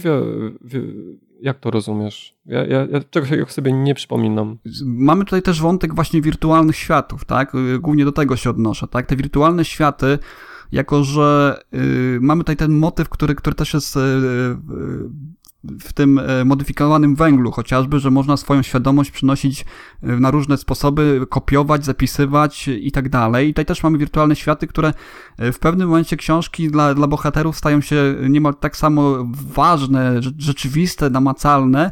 Jak to rozumiesz? Ja, ja, ja czegoś sobie nie przypominam. Mamy tutaj też wątek właśnie wirtualnych światów, tak? Głównie do tego się odnoszę, tak? Te wirtualne światy jako że y, mamy tutaj ten motyw, który, który też jest y, w tym y, modyfikowanym węglu, chociażby, że można swoją świadomość przynosić na różne sposoby, kopiować, zapisywać i tak dalej. I tutaj też mamy wirtualne światy, które w pewnym momencie książki dla, dla bohaterów stają się niemal tak samo ważne, rzeczywiste, namacalne,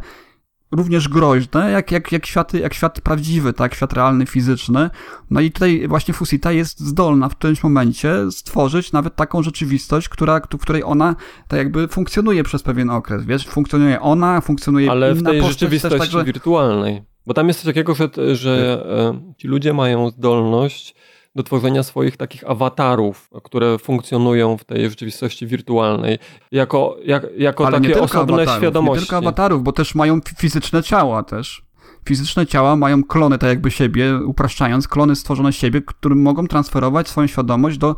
również groźne, jak, jak, jak, światy, jak świat prawdziwy, tak, świat realny, fizyczny. No i tutaj właśnie Fusita jest zdolna w którymś momencie stworzyć nawet taką rzeczywistość, która, w której ona tak jakby funkcjonuje przez pewien okres, wiesz, funkcjonuje ona, funkcjonuje Ale inna w tej rzeczywistości także... wirtualnej. Bo tam jest coś takiego, że, że e, ci ludzie mają zdolność do tworzenia swoich takich awatarów, które funkcjonują w tej rzeczywistości wirtualnej, jako, jak, jako Ale takie osobne awatarów, świadomości. Nie tylko awatarów, bo też mają fizyczne ciała też. Fizyczne ciała mają klony tak jakby siebie, upraszczając, klony stworzone siebie, którym mogą transferować swoją świadomość do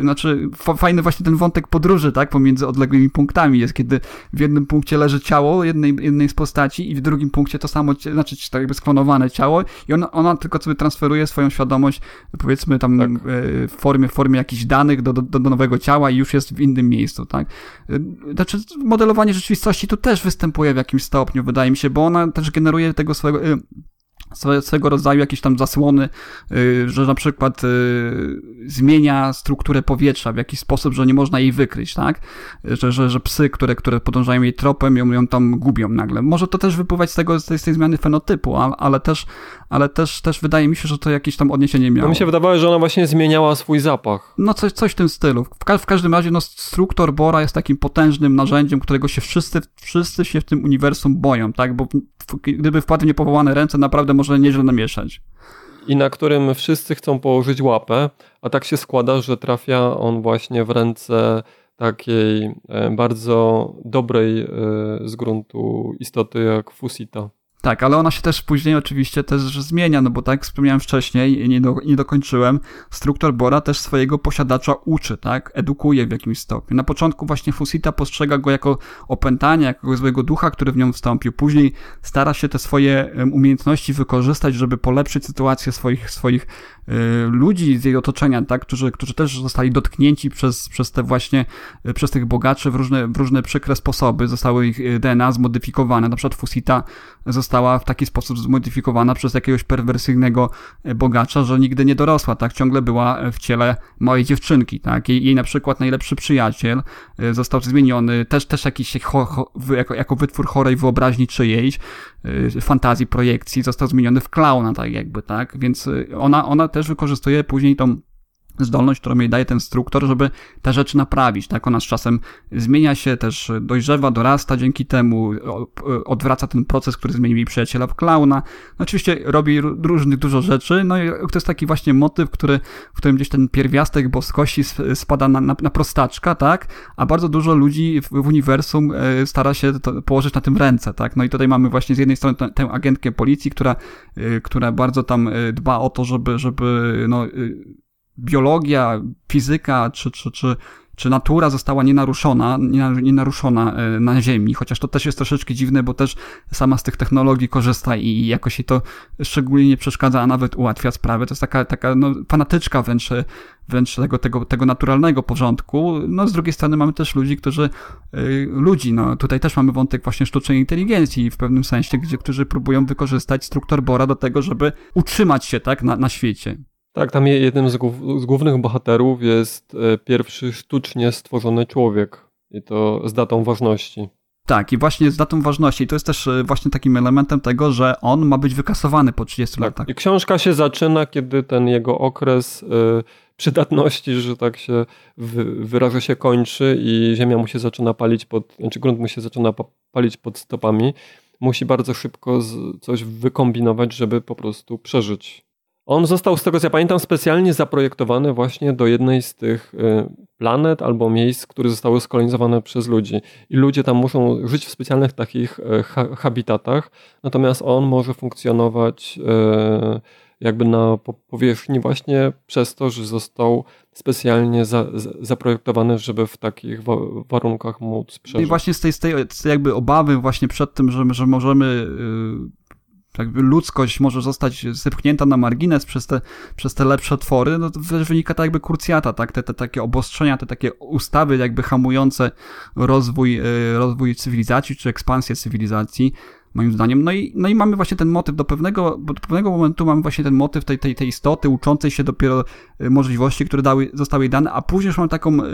znaczy fajny właśnie ten wątek podróży, tak, pomiędzy odległymi punktami jest, kiedy w jednym punkcie leży ciało jednej, jednej z postaci i w drugim punkcie to samo, znaczy tak jakby sklonowane ciało i ona, ona tylko sobie transferuje swoją świadomość, powiedzmy tam tak. E, w formie, w formie jakichś danych do, do, do nowego ciała i już jest w innym miejscu, tak. E, znaczy modelowanie rzeczywistości tu też występuje w jakimś stopniu, wydaje mi się, bo ona też generuje tego swojego swego rodzaju jakieś tam zasłony, y, że na przykład y, zmienia strukturę powietrza w jakiś sposób, że nie można jej wykryć, tak? Że, że, że psy, które, które podążają jej tropem, ją, ją tam gubią nagle. Może to też wypływać z tego, z tej, z tej zmiany fenotypu, ale też, ale też, też wydaje mi się, że to jakieś tam odniesienie miało. No mi się wydawało, że ona właśnie zmieniała swój zapach. No coś, coś w tym stylu. W, ka w każdym razie no, struktor Bora jest takim potężnym narzędziem, którego się wszyscy, wszyscy się w tym uniwersum boją, tak? Bo gdyby wpadły niepowołane ręce, naprawdę może nieźle namieszać. I na którym wszyscy chcą położyć łapę, a tak się składa, że trafia on właśnie w ręce takiej e, bardzo dobrej e, z gruntu istoty jak Fusita. Tak, ale ona się też później oczywiście też zmienia, no bo tak jak wspomniałem wcześniej, nie, do, nie dokończyłem, struktor Bora też swojego posiadacza uczy, tak, edukuje w jakimś stopniu. Na początku właśnie Fusita postrzega go jako opętanie, jako złego ducha, który w nią wstąpił. Później stara się te swoje umiejętności wykorzystać, żeby polepszyć sytuację swoich, swoich ludzi z jej otoczenia, tak, którzy, którzy też zostali dotknięci przez, przez te właśnie, y, przez tych bogaczy w różne, w różne przykre sposoby. Zostały ich y, DNA zmodyfikowane. Na przykład Fusita została w taki sposób zmodyfikowana przez jakiegoś perwersyjnego bogacza, że nigdy nie dorosła, tak? Ciągle była w ciele małej dziewczynki, tak? Jej, jej na przykład najlepszy przyjaciel został zmieniony, też, też jakiś ho, ho, jako, jako wytwór chorej wyobraźni czyjejś, fantazji, projekcji, został zmieniony w klauna, tak jakby, tak? Więc ona, ona też wykorzystuje później tą zdolność, którą jej daje ten struktor, żeby te rzeczy naprawić, tak? Ona z czasem zmienia się, też dojrzewa, dorasta dzięki temu, odwraca ten proces, który zmienił jej przyjaciela w klauna. No, oczywiście robi różnych dużo rzeczy, no i to jest taki właśnie motyw, który, w którym gdzieś ten pierwiastek boskości spada na, na, na prostaczka, tak? A bardzo dużo ludzi w, w uniwersum e, stara się położyć na tym ręce, tak? No i tutaj mamy właśnie z jednej strony tę, tę agentkę policji, która, e, która bardzo tam e, dba o to, żeby, żeby no, biologia, fizyka czy, czy, czy, czy natura została nienaruszona, nienaruszona e, na Ziemi, chociaż to też jest troszeczkę dziwne, bo też sama z tych technologii korzysta i jakoś jej to szczególnie nie przeszkadza, a nawet ułatwia sprawę. To jest taka, taka no, fanatyczka wręcz, wręcz tego, tego, tego naturalnego porządku. No z drugiej strony mamy też ludzi, którzy, yy, ludzi, no tutaj też mamy wątek właśnie sztucznej inteligencji w pewnym sensie, gdzie, którzy próbują wykorzystać struktur Bora do tego, żeby utrzymać się, tak, na, na świecie. Tak, tam jednym z, z głównych bohaterów jest e, pierwszy sztucznie stworzony człowiek i to z datą ważności. Tak, i właśnie z datą ważności. I to jest też e, właśnie takim elementem tego, że on ma być wykasowany po 30 tak. latach. I książka się zaczyna, kiedy ten jego okres y, przydatności, że tak się wyrażę, się kończy i ziemia mu się zaczyna palić pod, znaczy grunt mu się zaczyna palić pod stopami. Musi bardzo szybko coś wykombinować, żeby po prostu przeżyć. On został, z tego co ja pamiętam, specjalnie zaprojektowany właśnie do jednej z tych y, planet albo miejsc, które zostały skolonizowane przez ludzi. I ludzie tam muszą żyć w specjalnych takich y, ha habitatach, natomiast on może funkcjonować y, jakby na powierzchni właśnie przez to, że został specjalnie za, zaprojektowany, żeby w takich wa warunkach móc przeżyć. No I właśnie z tej, z tej, jakby obawy właśnie przed tym, że, że możemy jakby ludzkość może zostać zepchnięta na margines przez te, przez te lepsze twory, no to wynika tak jakby kurcjata, tak? Te, te takie obostrzenia, te takie ustawy jakby hamujące rozwój, e, rozwój cywilizacji czy ekspansję cywilizacji, moim zdaniem. No i, no i mamy właśnie ten motyw do pewnego, do pewnego momentu mamy właśnie ten motyw tej, tej, tej istoty uczącej się dopiero e, możliwości, które dały, zostały jej dane, a później już mamy taką, e,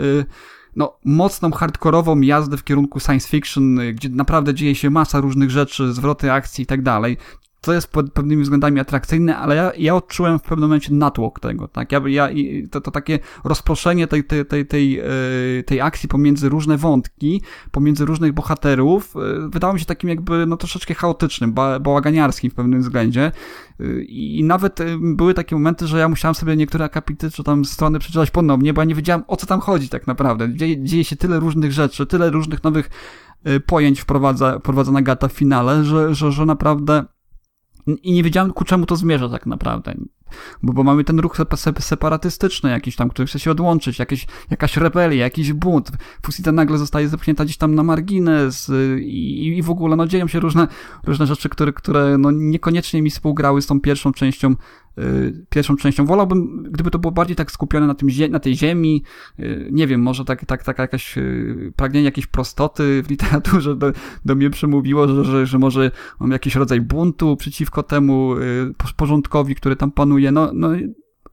no, mocną, hardkorową jazdę w kierunku science fiction, gdzie naprawdę dzieje się masa różnych rzeczy, zwroty akcji i tak dalej to jest pod pewnymi względami atrakcyjne, ale ja, ja odczułem w pewnym momencie natłok tego, tak? Ja, ja, to, to takie rozproszenie tej, tej, tej, tej, e, tej akcji pomiędzy różne wątki, pomiędzy różnych bohaterów, e, wydało mi się takim jakby, no troszeczkę chaotycznym, ba, bałaganiarskim w pewnym względzie. E, I nawet były takie momenty, że ja musiałem sobie niektóre akapity czy tam strony przeczytać ponownie, bo ja nie wiedziałem o co tam chodzi tak naprawdę. Dzieje, dzieje się tyle różnych rzeczy, tyle różnych nowych pojęć wprowadza, wprowadza Nagata w finale, że, że, że naprawdę i nie wiedziałem, ku czemu to zmierza tak naprawdę. Bo, bo mamy ten ruch separatystyczny jakiś tam, który chce się odłączyć, jakieś, jakaś rebelia, jakiś bunt. Fusita nagle zostaje zepchnięta gdzieś tam na margines y, i, i w ogóle no, dzieją się różne, różne rzeczy, które, które no, niekoniecznie mi współgrały z tą pierwszą częścią Y, pierwszą częścią. Wolałbym, gdyby to było bardziej tak skupione na, tym, na tej ziemi, y, nie wiem, może tak, tak, tak jakaś pragnienie jakiejś prostoty w literaturze do, do mnie przemówiło, że, że, że może mam jakiś rodzaj buntu przeciwko temu porządkowi, który tam panuje. No, no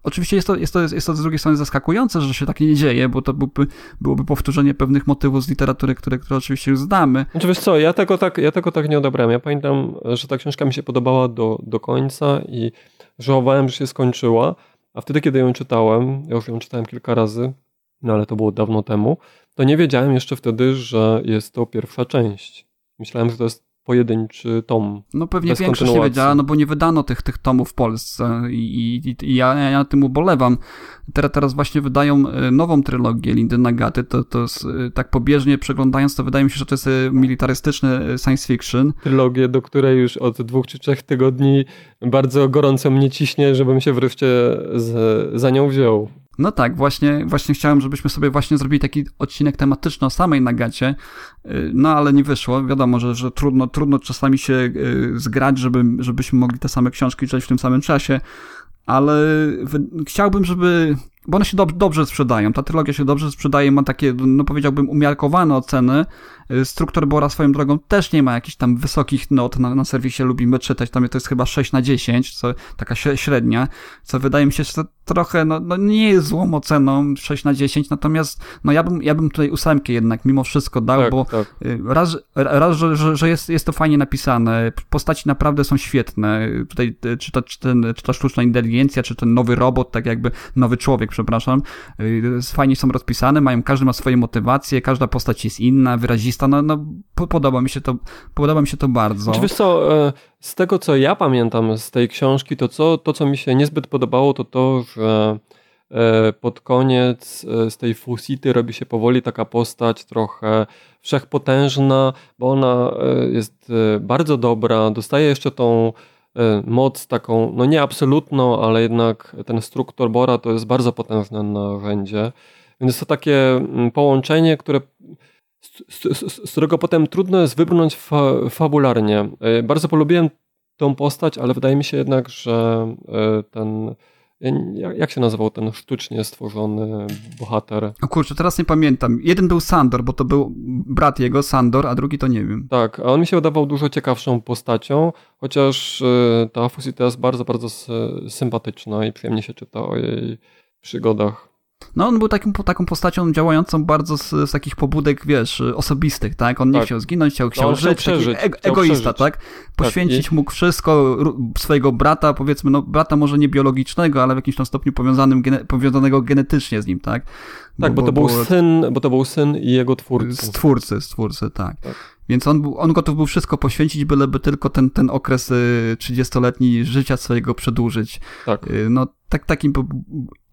Oczywiście jest to, jest, to, jest to z drugiej strony zaskakujące, że się tak nie dzieje, bo to byłby, byłoby powtórzenie pewnych motywów z literatury, które, które oczywiście już znamy. Znaczy wiesz co, ja tego tak, ja tego tak nie odebrałem. Ja pamiętam, że ta książka mi się podobała do, do końca i żałowałem, że się skończyła, a wtedy, kiedy ją czytałem, ja już ją czytałem kilka razy, no ale to było dawno temu, to nie wiedziałem jeszcze wtedy, że jest to pierwsza część. Myślałem, że to jest pojedynczy tom. No pewnie Bez większość nie wiedziała, no bo nie wydano tych, tych tomów w Polsce i, i, i ja, ja na tym ubolewam. Teraz, teraz właśnie wydają e, nową trylogię Lindy Nagaty, to, to jest, e, tak pobieżnie przeglądając, to wydaje mi się, że to jest e, militarystyczny science fiction. Trylogię, do której już od dwóch czy trzech tygodni bardzo gorąco mnie ciśnie, żebym się wreszcie z, za nią wziął. No tak, właśnie, właśnie chciałem, żebyśmy sobie właśnie zrobili taki odcinek tematyczny o samej Nagacie, y, no ale nie wyszło. Wiadomo, że, że trudno, trudno czasami się y, zgrać, żeby, żebyśmy mogli te same książki czytać w tym samym czasie, ale chciałbym, żeby... Bo one się dob- dobrze sprzedają, ta trylogia się dobrze sprzedaje, ma takie, no powiedziałbym, umiarkowane oceny. Y, Struktur Bora swoją drogą też nie ma jakichś tam wysokich not na, na serwisie, lubimy czytać, tam to jest chyba 6 na 10, co, taka śre- średnia, co wydaje mi się, że trochę, no, no nie jest złą oceną, 6 na 10, natomiast no ja bym, ja bym tutaj ósemkę jednak mimo wszystko dał, Tak, bo tak. y, raz, raz że, że, jest, jest to fajnie napisane, postaci naprawdę są świetne, tutaj y, czy ta, czy, ten, czy ta sztuczna inteligencja, czy ten nowy robot, tak jakby nowy człowiek, przepraszam, y, fajnie są rozpisane, mają, każdy ma swoje motywacje, każda postać jest inna, wyrazista, no, no po- podoba mi się to, podoba mi się to bardzo. Czy wiesz co, e, z tego co ja pamiętam z tej książki, to co, to co mi się niezbyt podobało, to to, że e, pod koniec e, z tej Fusity robi się powoli taka postać trochę wszechpotężna, bo ona e, jest bardzo dobra, dostaje jeszcze tą moc taką, no nie absolutną, ale jednak ten struktur Bora to jest bardzo potężne narzędzie. Więc to takie mm, połączenie, które z, którego potem trudno jest wybrnąć fa, fabularnie. E, Bardzo polubiłem tą postać, ale wydaje mi się jednak, że e, ten. nie- Jak się nazywał ten sztucznie stworzony bohater? O kurczę, teraz nie pamiętam. Jeden był Sandor, bo to był brat jego, Sandor, a drugi to nie wiem. Tak, a on mi się wydawał dużo ciekawszą postacią, chociaż e, ta Fusita jest bardzo, bardzo sympatyczna i przyjemnie się czyta o jej przygodach. No on był takim, taką postacią działającą bardzo z, z takich pobudek, wiesz, osobistych, tak? On nie Tak. chciał zginąć, chciał, chciał on chciał żyć, taki przeżyć, chciał egoista, tak? Poświęcić i- mógł wszystko, swojego brata, powiedzmy, no brata może nie biologicznego, ale w jakimś tam stopniu powiązanym, gene, powiązanego genetycznie z nim, tak? Tak, bo, to był syn, bo to był syn i jego twórcy. Stwórcy, stwórcy, tak. Tak. Więc on, był, on gotów był wszystko poświęcić, byleby tylko ten, ten okres y, 30-letni życia swojego przedłużyć. Tak. Y, No, tak, takim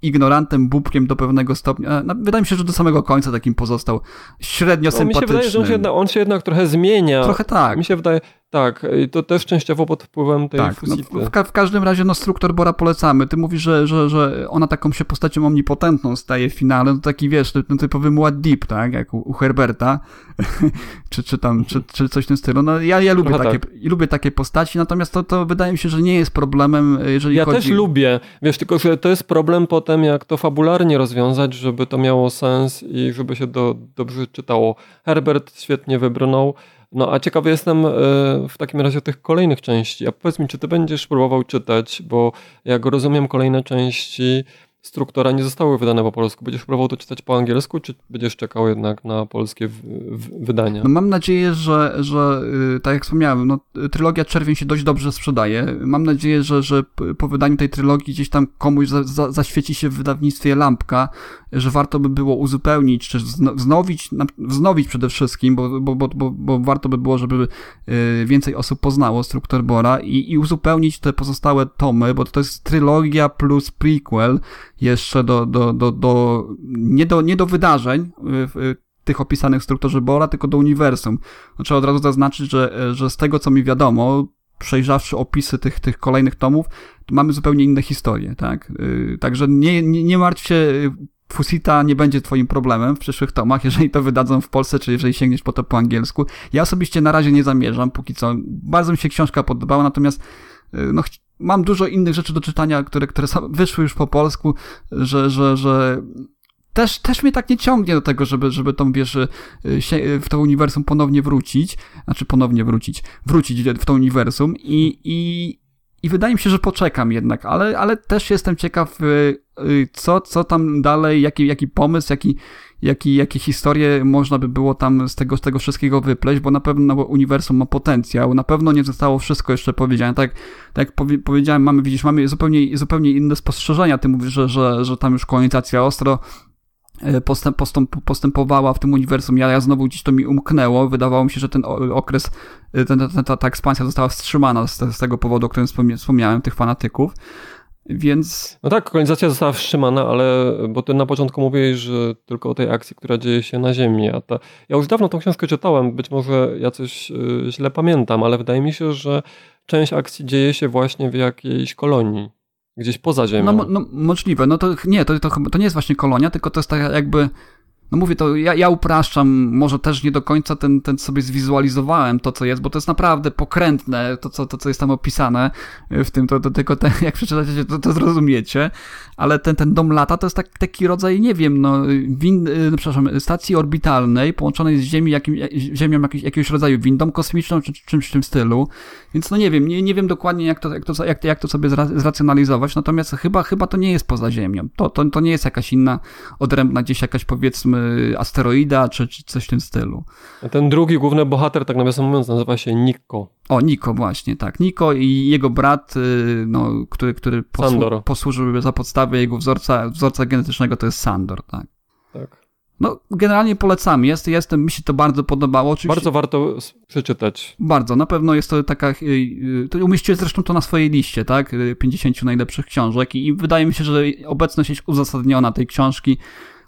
ignorantem, bubkiem do pewnego stopnia. e, wydaje mi się, że do samego końca takim pozostał średnio No, mi się sympatyczny. wydaje, że on się, jednak, on się jednak trochę zmienia. Trochę tak. Mi się wydaje, tak, to też częściowo pod wpływem tej Tak, no, w, ka- w każdym razie no struktor Bora polecamy. Ty mówisz, że, że, że ona taką się postacią omnipotentną staje w finale, no taki wiesz, no, typowy Muad Deep, tak, jak u, u Herberta, czy, czy tam, czy, czy coś w tym stylu. No ja, ja lubię, takie, lubię takie postaci, natomiast to, to wydaje mi się, że nie jest problemem, jeżeli Ja chodzi... też lubię, wiesz, tylko że to jest problem potem, jak to fabularnie rozwiązać, żeby to miało sens i żeby się do, dobrze czytało. Herbert świetnie wybrnął, no a ciekawy jestem e, w takim razie tych kolejnych części. A powiedz mi, czy ty będziesz próbował czytać, bo jak rozumiem, kolejne części struktura nie zostały wydane po polsku. Będziesz próbował to czytać po angielsku, czy będziesz czekał jednak na polskie w, w, wydania? No mam nadzieję, że, że y, tak jak wspomniałem, no, trylogia Czerwień się dość dobrze sprzedaje. Mam nadzieję, że, że po wydaniu tej trylogii gdzieś tam komuś za, za, zaświeci się w wydawnictwie lampka, że warto by było uzupełnić, czy wzno- wznowić, wznowić przede wszystkim, bo, bo, bo, bo, bo warto by było, żeby y, więcej osób poznało Struktur Bora i, i uzupełnić te pozostałe tomy, bo to jest trylogia plus prequel jeszcze do, do, do, do, nie do, nie do wydarzeń, y, w- tych opisanych w strukturze Bora, tylko do uniwersum. Trzeba od razu zaznaczyć, że, że z tego, co mi wiadomo, przejrzawszy opisy tych, tych kolejnych tomów, to mamy zupełnie inne historie, tak? Yy, Także nie, nie, nie martw się, Fusita nie będzie twoim problemem w przyszłych tomach, jeżeli to wydadzą w Polsce, czy jeżeli sięgniesz po to po angielsku. Ja osobiście na razie nie zamierzam, póki co. Bardzo mi się książka podobała, natomiast no, mam dużo innych rzeczy do czytania, które, które wyszły już po polsku, że, że, że też, też mnie tak nie ciągnie do tego, żeby, żeby tą, wiesz, y, y, w to uniwersum ponownie wrócić, znaczy ponownie wrócić, wrócić w to uniwersum i, i, i wydaje mi się, że poczekam jednak, ale, ale też jestem ciekaw, y, y, co, co tam dalej, jaki, jaki pomysł, jaki, jaki, jakie historie można by było tam z tego, z tego wszystkiego wypleść, bo na pewno uniwersum ma potencjał, na pewno nie zostało wszystko jeszcze powiedziane. Tak, tak jak powie, powiedziałem, mamy, widzisz, mamy zupełnie, zupełnie inne spostrzeżenia. Ty mówisz, że, że, że tam już kolonizacja ostro postęp, postęp, postępowała w tym uniwersum. Ja, ja znowu gdzieś to mi umknęło. Wydawało mi się, że ten okres, ten, ten, ta, ta ekspansja została wstrzymana z, z tego powodu, o którym wspomniałem, tych fanatyków. Więc. No tak, kolonizacja została wstrzymana, ale bo ty na początku mówiłeś, że tylko o tej akcji, która dzieje się na Ziemi. A ta... Ja już dawno tą książkę czytałem, być może ja coś y, źle pamiętam, ale wydaje mi się, że część akcji dzieje się właśnie w jakiejś kolonii. Gdzieś poza Ziemią. No, no możliwe. No to nie, to, to, to nie jest właśnie kolonia, tylko to jest tak jakby no mówię to, ja, ja upraszczam, może też nie do końca ten, ten sobie zwizualizowałem to, co jest, bo to jest naprawdę pokrętne, to, co, to, co jest tam opisane w tym, to, to tylko jak przeczytacie, to, to zrozumiecie, ale ten, ten dom lata to jest tak, taki rodzaj, nie wiem, no, win, y, przepraszam, stacji orbitalnej połączonej z Ziemi, jakim, Ziemią jakiś, jakiegoś rodzaju windą kosmiczną, czy czymś w tym stylu, więc no nie wiem, nie, nie wiem dokładnie, jak to, jak to, jak, jak to sobie zracjonalizować, natomiast chyba, chyba to nie jest poza Ziemią, to, to, to nie jest jakaś inna, odrębna gdzieś jakaś, powiedzmy, asteroida, czy, czy coś w tym stylu. A ten drugi główny bohater, tak nawiasem mówiąc, nazywa się Niko. O, Niko właśnie, tak. Niko i jego brat, y, no, który, który posłu posłużył za podstawę jego wzorca, wzorca genetycznego, to jest Sandor, tak. Tak. No, generalnie polecam. Jest, jestem, mi się to bardzo podobało. Oczywiście, bardzo warto przeczytać. Bardzo, na pewno jest to taka. Y, y, to umieściłem zresztą to na swojej liście, tak? 50 najlepszych książek i wydaje mi się, że obecność jest uzasadniona tej książki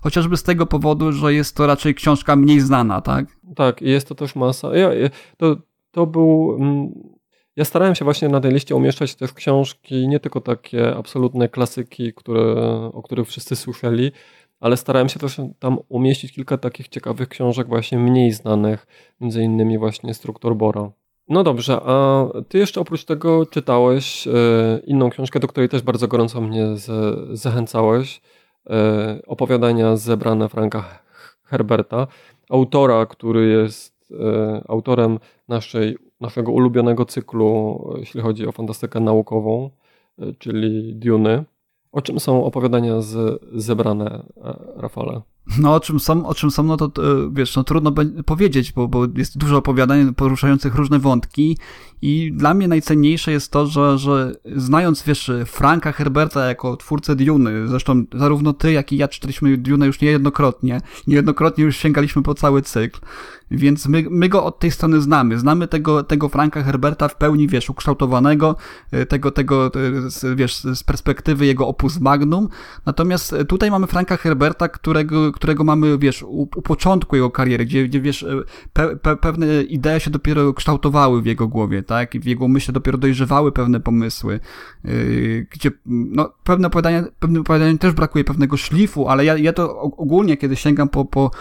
chociażby z tego powodu, że jest to raczej książka mniej znana, tak? Tak, jest to też masa. Ja, to, to był. Mm, ja starałem się właśnie na tej liście umieszczać też książki, nie tylko takie absolutne klasyki, które, o których wszyscy słyszeli, ale starałem się też tam umieścić kilka takich ciekawych książek, właśnie mniej znanych, między innymi właśnie Struktur Bora. No dobrze, a ty jeszcze oprócz tego czytałeś e, inną książkę, do której też bardzo gorąco mnie zachęcałeś. E, opowiadania zebrane Franka Herberta, autora, który jest e, autorem naszej, naszego ulubionego cyklu, jeśli chodzi o fantastykę naukową, e, czyli Duny. O czym są opowiadania z, zebrane, Rafale? No, o czym są, o czym są, no to wiesz, no trudno powiedzieć, bo, bo jest dużo opowiadań poruszających różne wątki i dla mnie najcenniejsze jest to, że, że znając, wiesz, Franka Herberta jako twórcę Duny, zresztą zarówno ty, jak i ja czytaliśmy Dune już niejednokrotnie, niejednokrotnie już sięgaliśmy po cały cykl, więc my, my go od tej strony znamy. Znamy tego, tego Franka Herberta w pełni, wiesz, ukształtowanego, e, tego, tego, e, wiesz, z perspektywy jego opus magnum. Natomiast tutaj mamy Franka Herberta, którego, którego mamy, wiesz, u, u początku jego kariery, gdzie, gdzie wiesz, e, pe, pe, pewne idee się dopiero kształtowały w jego głowie, tak? W jego myśli dopiero dojrzewały pewne pomysły, gdzie, no, pewne opowiadania, pewne opowiadania też brakuje pewnego szlifu, ale ja, ja to ogólnie, kiedy sięgam po, po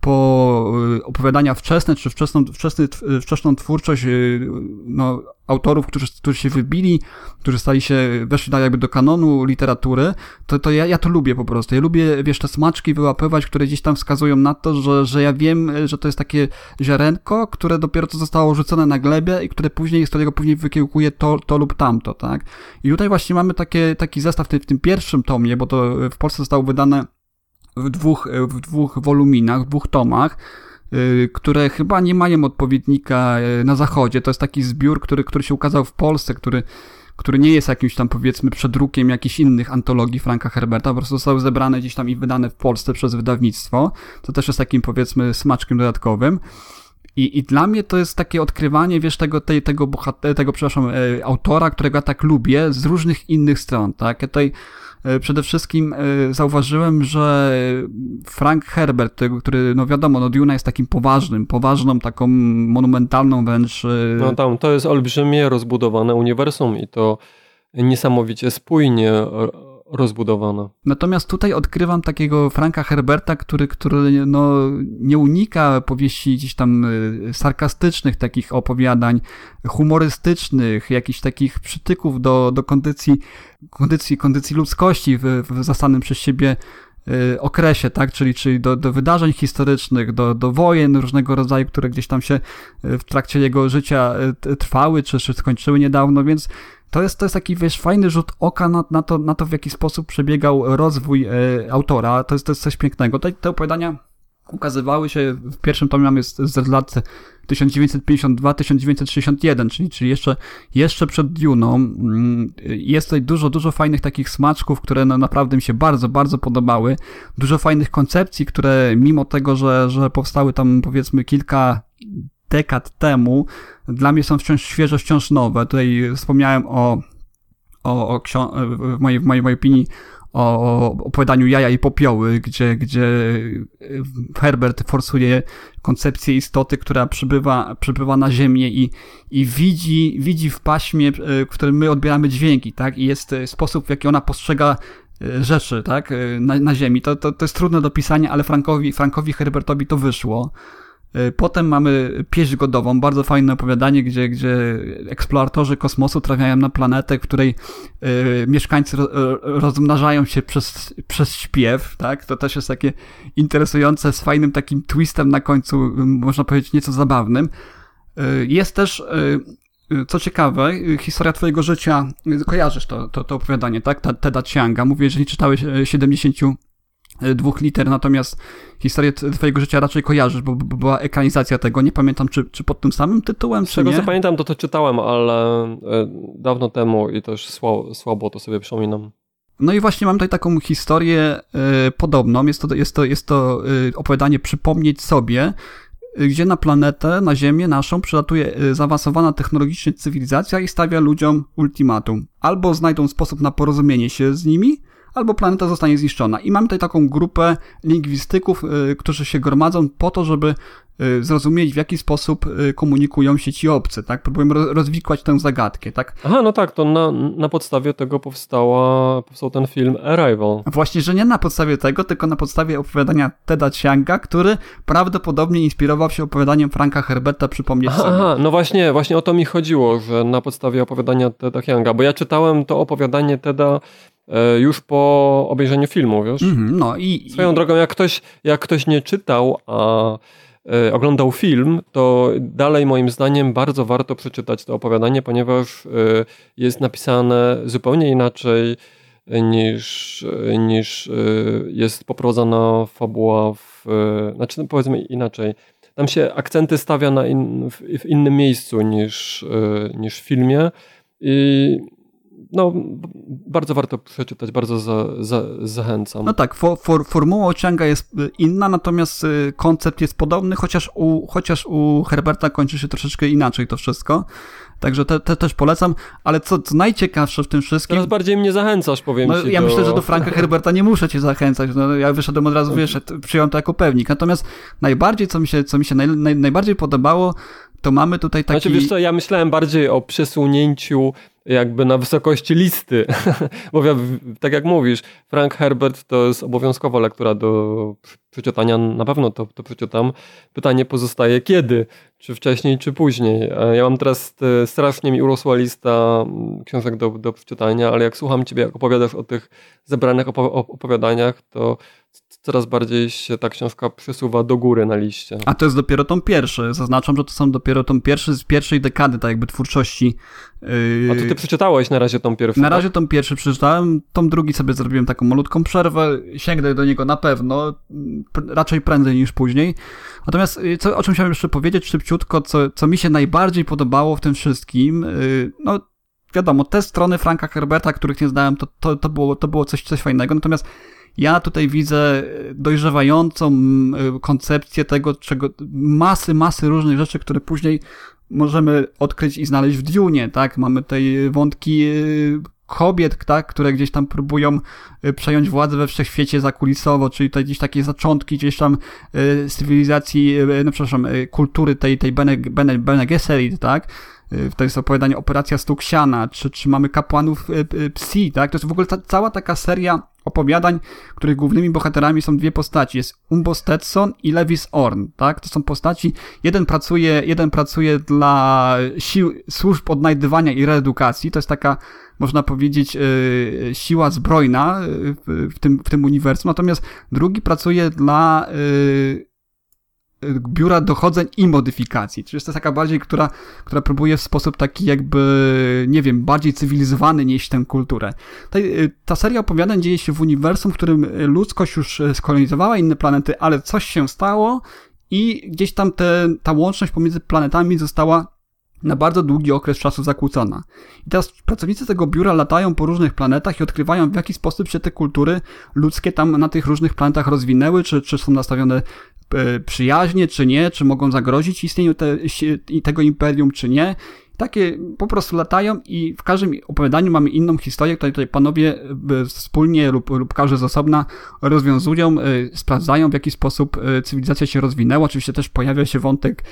po y, opowiadania wczesne, czy wczesną, wczesny, wczesną twórczość y, no, autorów, którzy, którzy się wybili, którzy stali się, weszli tak jakby do kanonu literatury, to, to ja, ja to lubię po prostu. Ja lubię, wiesz, te smaczki wyłapywać, które gdzieś tam wskazują na to, że, że ja wiem, że to jest takie ziarenko, które dopiero co zostało rzucone na glebę i które później, z którego później wykiełkuje to, to lub tamto, tak? I tutaj właśnie mamy takie, taki zestaw w tym, w tym pierwszym tomie, bo to w Polsce zostało wydane w dwóch, w dwóch woluminach, w dwóch tomach, y, które chyba nie mają odpowiednika y, na zachodzie. To jest taki zbiór, który, który się ukazał w Polsce, który, który nie jest jakimś tam powiedzmy przedrukiem jakichś innych antologii Franka Herberta, po prostu zostały zebrane gdzieś tam i wydane w Polsce przez wydawnictwo, co też jest takim powiedzmy smaczkiem dodatkowym. I, I dla mnie to jest takie odkrywanie, wiesz, tego, tej, tego, bohater, tego, przepraszam, e, autora, którego ja tak lubię, z różnych innych stron, tak? Ja tutaj E, przede wszystkim e, zauważyłem, że Frank Herbert, który, no wiadomo, no Duna jest takim poważnym, poważną, taką monumentalną wręcz... No tam, to jest olbrzymie rozbudowane uniwersum i to niesamowicie spójnie rozbudowane. Natomiast tutaj odkrywam takiego Franka Herberta, który, który no, nie unika powieści gdzieś tam sarkastycznych takich opowiadań, humorystycznych, jakichś takich przytyków do, do kondycji, kondycji, kondycji ludzkości w, w zastanym przez siebie y, okresie, tak, czyli, czyli do, do wydarzeń historycznych, do, do wojen różnego rodzaju, które gdzieś tam się y, w trakcie jego życia y, trwały, czy, czy skończyły niedawno, więc to jest, to jest taki, wiesz, fajny rzut oka na, na, to, na to, w jaki sposób przebiegał rozwój e, autora. To jest, to jest coś pięknego. Te, te opowiadania ukazywały się, w pierwszym tomie mamy z, lat 1952-1961, czyli, czyli jeszcze, jeszcze przed Duną. Mm, jest tutaj dużo, dużo fajnych takich smaczków, które naprawdę mi się bardzo, bardzo podobały. Dużo fajnych koncepcji, które mimo tego, że, że powstały tam powiedzmy kilka dekad temu, dla mnie są wciąż świeże, wciąż nowe. Tutaj wspomniałem o, o, o w, mojej, w mojej, mojej opinii o opowiadaniu jaja i popioły, gdzie, gdzie Herbert forsuje koncepcję istoty, która przybywa, przybywa na Ziemię i, i widzi, widzi w paśmie, w którym my odbieramy dźwięki, tak? I jest sposób, w jaki ona postrzega e, rzeczy, tak? E, na, na Ziemi. To, to, to jest trudne do pisania, ale Frankowi, Frankowi Herbertowi to wyszło. E, potem mamy pieśń godową, bardzo fajne opowiadanie, gdzie, gdzie eksploratorzy kosmosu trafiają na planetę, której y, mieszkańcy ro, rozmnażają się przez, przez śpiew, tak? To też jest takie interesujące, z fajnym takim twistem na końcu, można powiedzieć nieco zabawnym. Y, jest też, y, co ciekawe, historia twojego życia, kojarzysz to, to, to opowiadanie, tak? Teda Chianga. Mówię, że nie czytałeś 70 E, dwóch liter, natomiast historię twojego życia raczej kojarzysz, bo, była ekranizacja tego. Nie pamiętam, czy, czy pod tym samym tytułem, czy Czego nie. co pamiętam, to to czytałem, ale e, dawno temu i też słabo, słabo to sobie przypominam. No i właśnie mam tutaj taką historię y, podobną. Jest to, jest to, jest to y, opowiadanie Przypomnieć sobie, y, gdzie na planetę, na Ziemię naszą przylatuje zaawansowana technologicznie cywilizacja i stawia ludziom ultimatum. Albo znajdą sposób na porozumienie się z nimi, albo planeta zostanie zniszczona. I mamy tutaj taką grupę lingwistyków, y, którzy się gromadzą po to, żeby y, zrozumieć, w jaki sposób y, komunikują się ci obcy, tak? Próbujemy rozwikłać tę zagadkę, tak? Aha, no tak, to na, na podstawie tego powstała, powstał ten film Arrival. Właśnie, że nie na podstawie tego, tylko na podstawie opowiadania Teda Chianga, który prawdopodobnie inspirował się opowiadaniem Franka Herberta, przypomnieć aha, sobie. Aha, no właśnie, właśnie o to mi chodziło, że na podstawie opowiadania Teda Chianga, bo ja czytałem to opowiadanie Teda już po obejrzeniu filmu, wiesz? Mm, no i... Swoją i... drogą, jak ktoś, jak ktoś nie czytał, a e, oglądał film, to dalej moim zdaniem bardzo warto przeczytać to opowiadanie, ponieważ e, jest napisane zupełnie inaczej niż, niż jest poprowadzona fabuła w, znaczy powiedzmy inaczej. Tam się akcenty stawia na in, w, w innym miejscu niż, niż w filmie i no, bardzo warto przeczytać, bardzo za, za, zachęcam. No tak, for, for, formuła Chianga jest y, inna, natomiast y, koncept jest podobny, chociaż u, chociaż u Herberta kończy się troszeczkę inaczej to wszystko. Także te, te też polecam, ale co, co najciekawsze w tym wszystkim... Teraz bardziej mnie zachęcasz, powiem no, ci. Ja do... myślę, że do Franka Herberta nie muszę cię zachęcać, no, ja wyszedłem od razu, wiesz, przyjąłem to jako pewnik. Natomiast najbardziej, co mi się, co mi się naj, naj, najbardziej podobało, to mamy tutaj taki... Znaczy, wiesz co, ja myślałem bardziej o przesunięciu jakby na wysokości listy, bo tak jak mówisz, Frank Herbert to jest obowiązkowa lektura do przeczytania, na pewno to, to przeczytam. Pytanie pozostaje kiedy, czy wcześniej, czy później. Ja mam teraz e, strasznie mi urosła lista mm, książek do, do przeczytania, ale jak słucham ciebie, jak opowiadasz o tych zebranych opowiadaniach, to coraz bardziej się ta książka przesuwa do góry na liście. A to jest dopiero tom pierwszy. Zaznaczam, że to są dopiero tom pierwszy z pierwszej dekady, tak jakby twórczości. Yy... A to ty przeczytałeś na razie tom pierwszy? Na tak? razie tom pierwszy przeczytałem, tom drugi sobie zrobiłem taką malutką przerwę, sięgnę do niego na pewno, raczej prędzej niż później. Natomiast yy, co, o czym chciałem jeszcze powiedzieć szybciutko, co, co mi się najbardziej podobało w tym wszystkim, yy, no wiadomo, te strony Franka Herberta, których nie znałem, to, to, to, było, to było coś, coś fajnego, natomiast ja tutaj widzę dojrzewającą koncepcję tego, czego masy, masy różnych rzeczy, które później możemy odkryć i znaleźć w Dune, tak? Mamy tutaj wątki y, kobiet, tak, które gdzieś tam próbują przejąć władzę we wszechświecie zakulisowo, czyli tutaj gdzieś takie zaczątki gdzieś tam cywilizacji, no przepraszam, kultury tej, tej Bene, Bene, Bene Gesserit, tak? To jest opowiadanie Operacja Stuksiana, czy, czy mamy kapłanów Psi, tak? To jest w ogóle ta, cała taka seria opowiadań, których głównymi bohaterami są dwie postaci. Jest Umbo Stetson i Lewis Orn, tak? To są postaci, jeden pracuje, jeden pracuje dla sił, służb odnajdywania i reedukacji, to jest taka, można powiedzieć, yy, siła zbrojna w, w, tym, w tym uniwersum, natomiast drugi pracuje dla yy, biura dochodzeń i modyfikacji. Czyli jest to taka bardziej, która, która próbuje w sposób taki jakby, nie wiem, bardziej cywilizowany nieść tę kulturę. Ta, ta seria opowiadań dzieje się w uniwersum, w którym ludzkość już skolonizowała inne planety, ale coś się stało i gdzieś tam te, ta łączność pomiędzy planetami została na bardzo długi okres czasu zakłócona. I teraz pracownicy tego biura latają po różnych planetach i odkrywają, w jaki sposób się te kultury ludzkie tam na tych różnych planetach rozwinęły, czy, czy są nastawione przyjaźnie, czy nie, czy mogą zagrozić istnieniu te, tego imperium, czy nie takie po prostu latają i w każdym opowiadaniu mamy inną historię, której tutaj panowie e, wspólnie lub, lub każdy z osobna rozwiązują, e, sprawdzają w jaki sposób e, cywilizacja się rozwinęła. Oczywiście też pojawia się wątek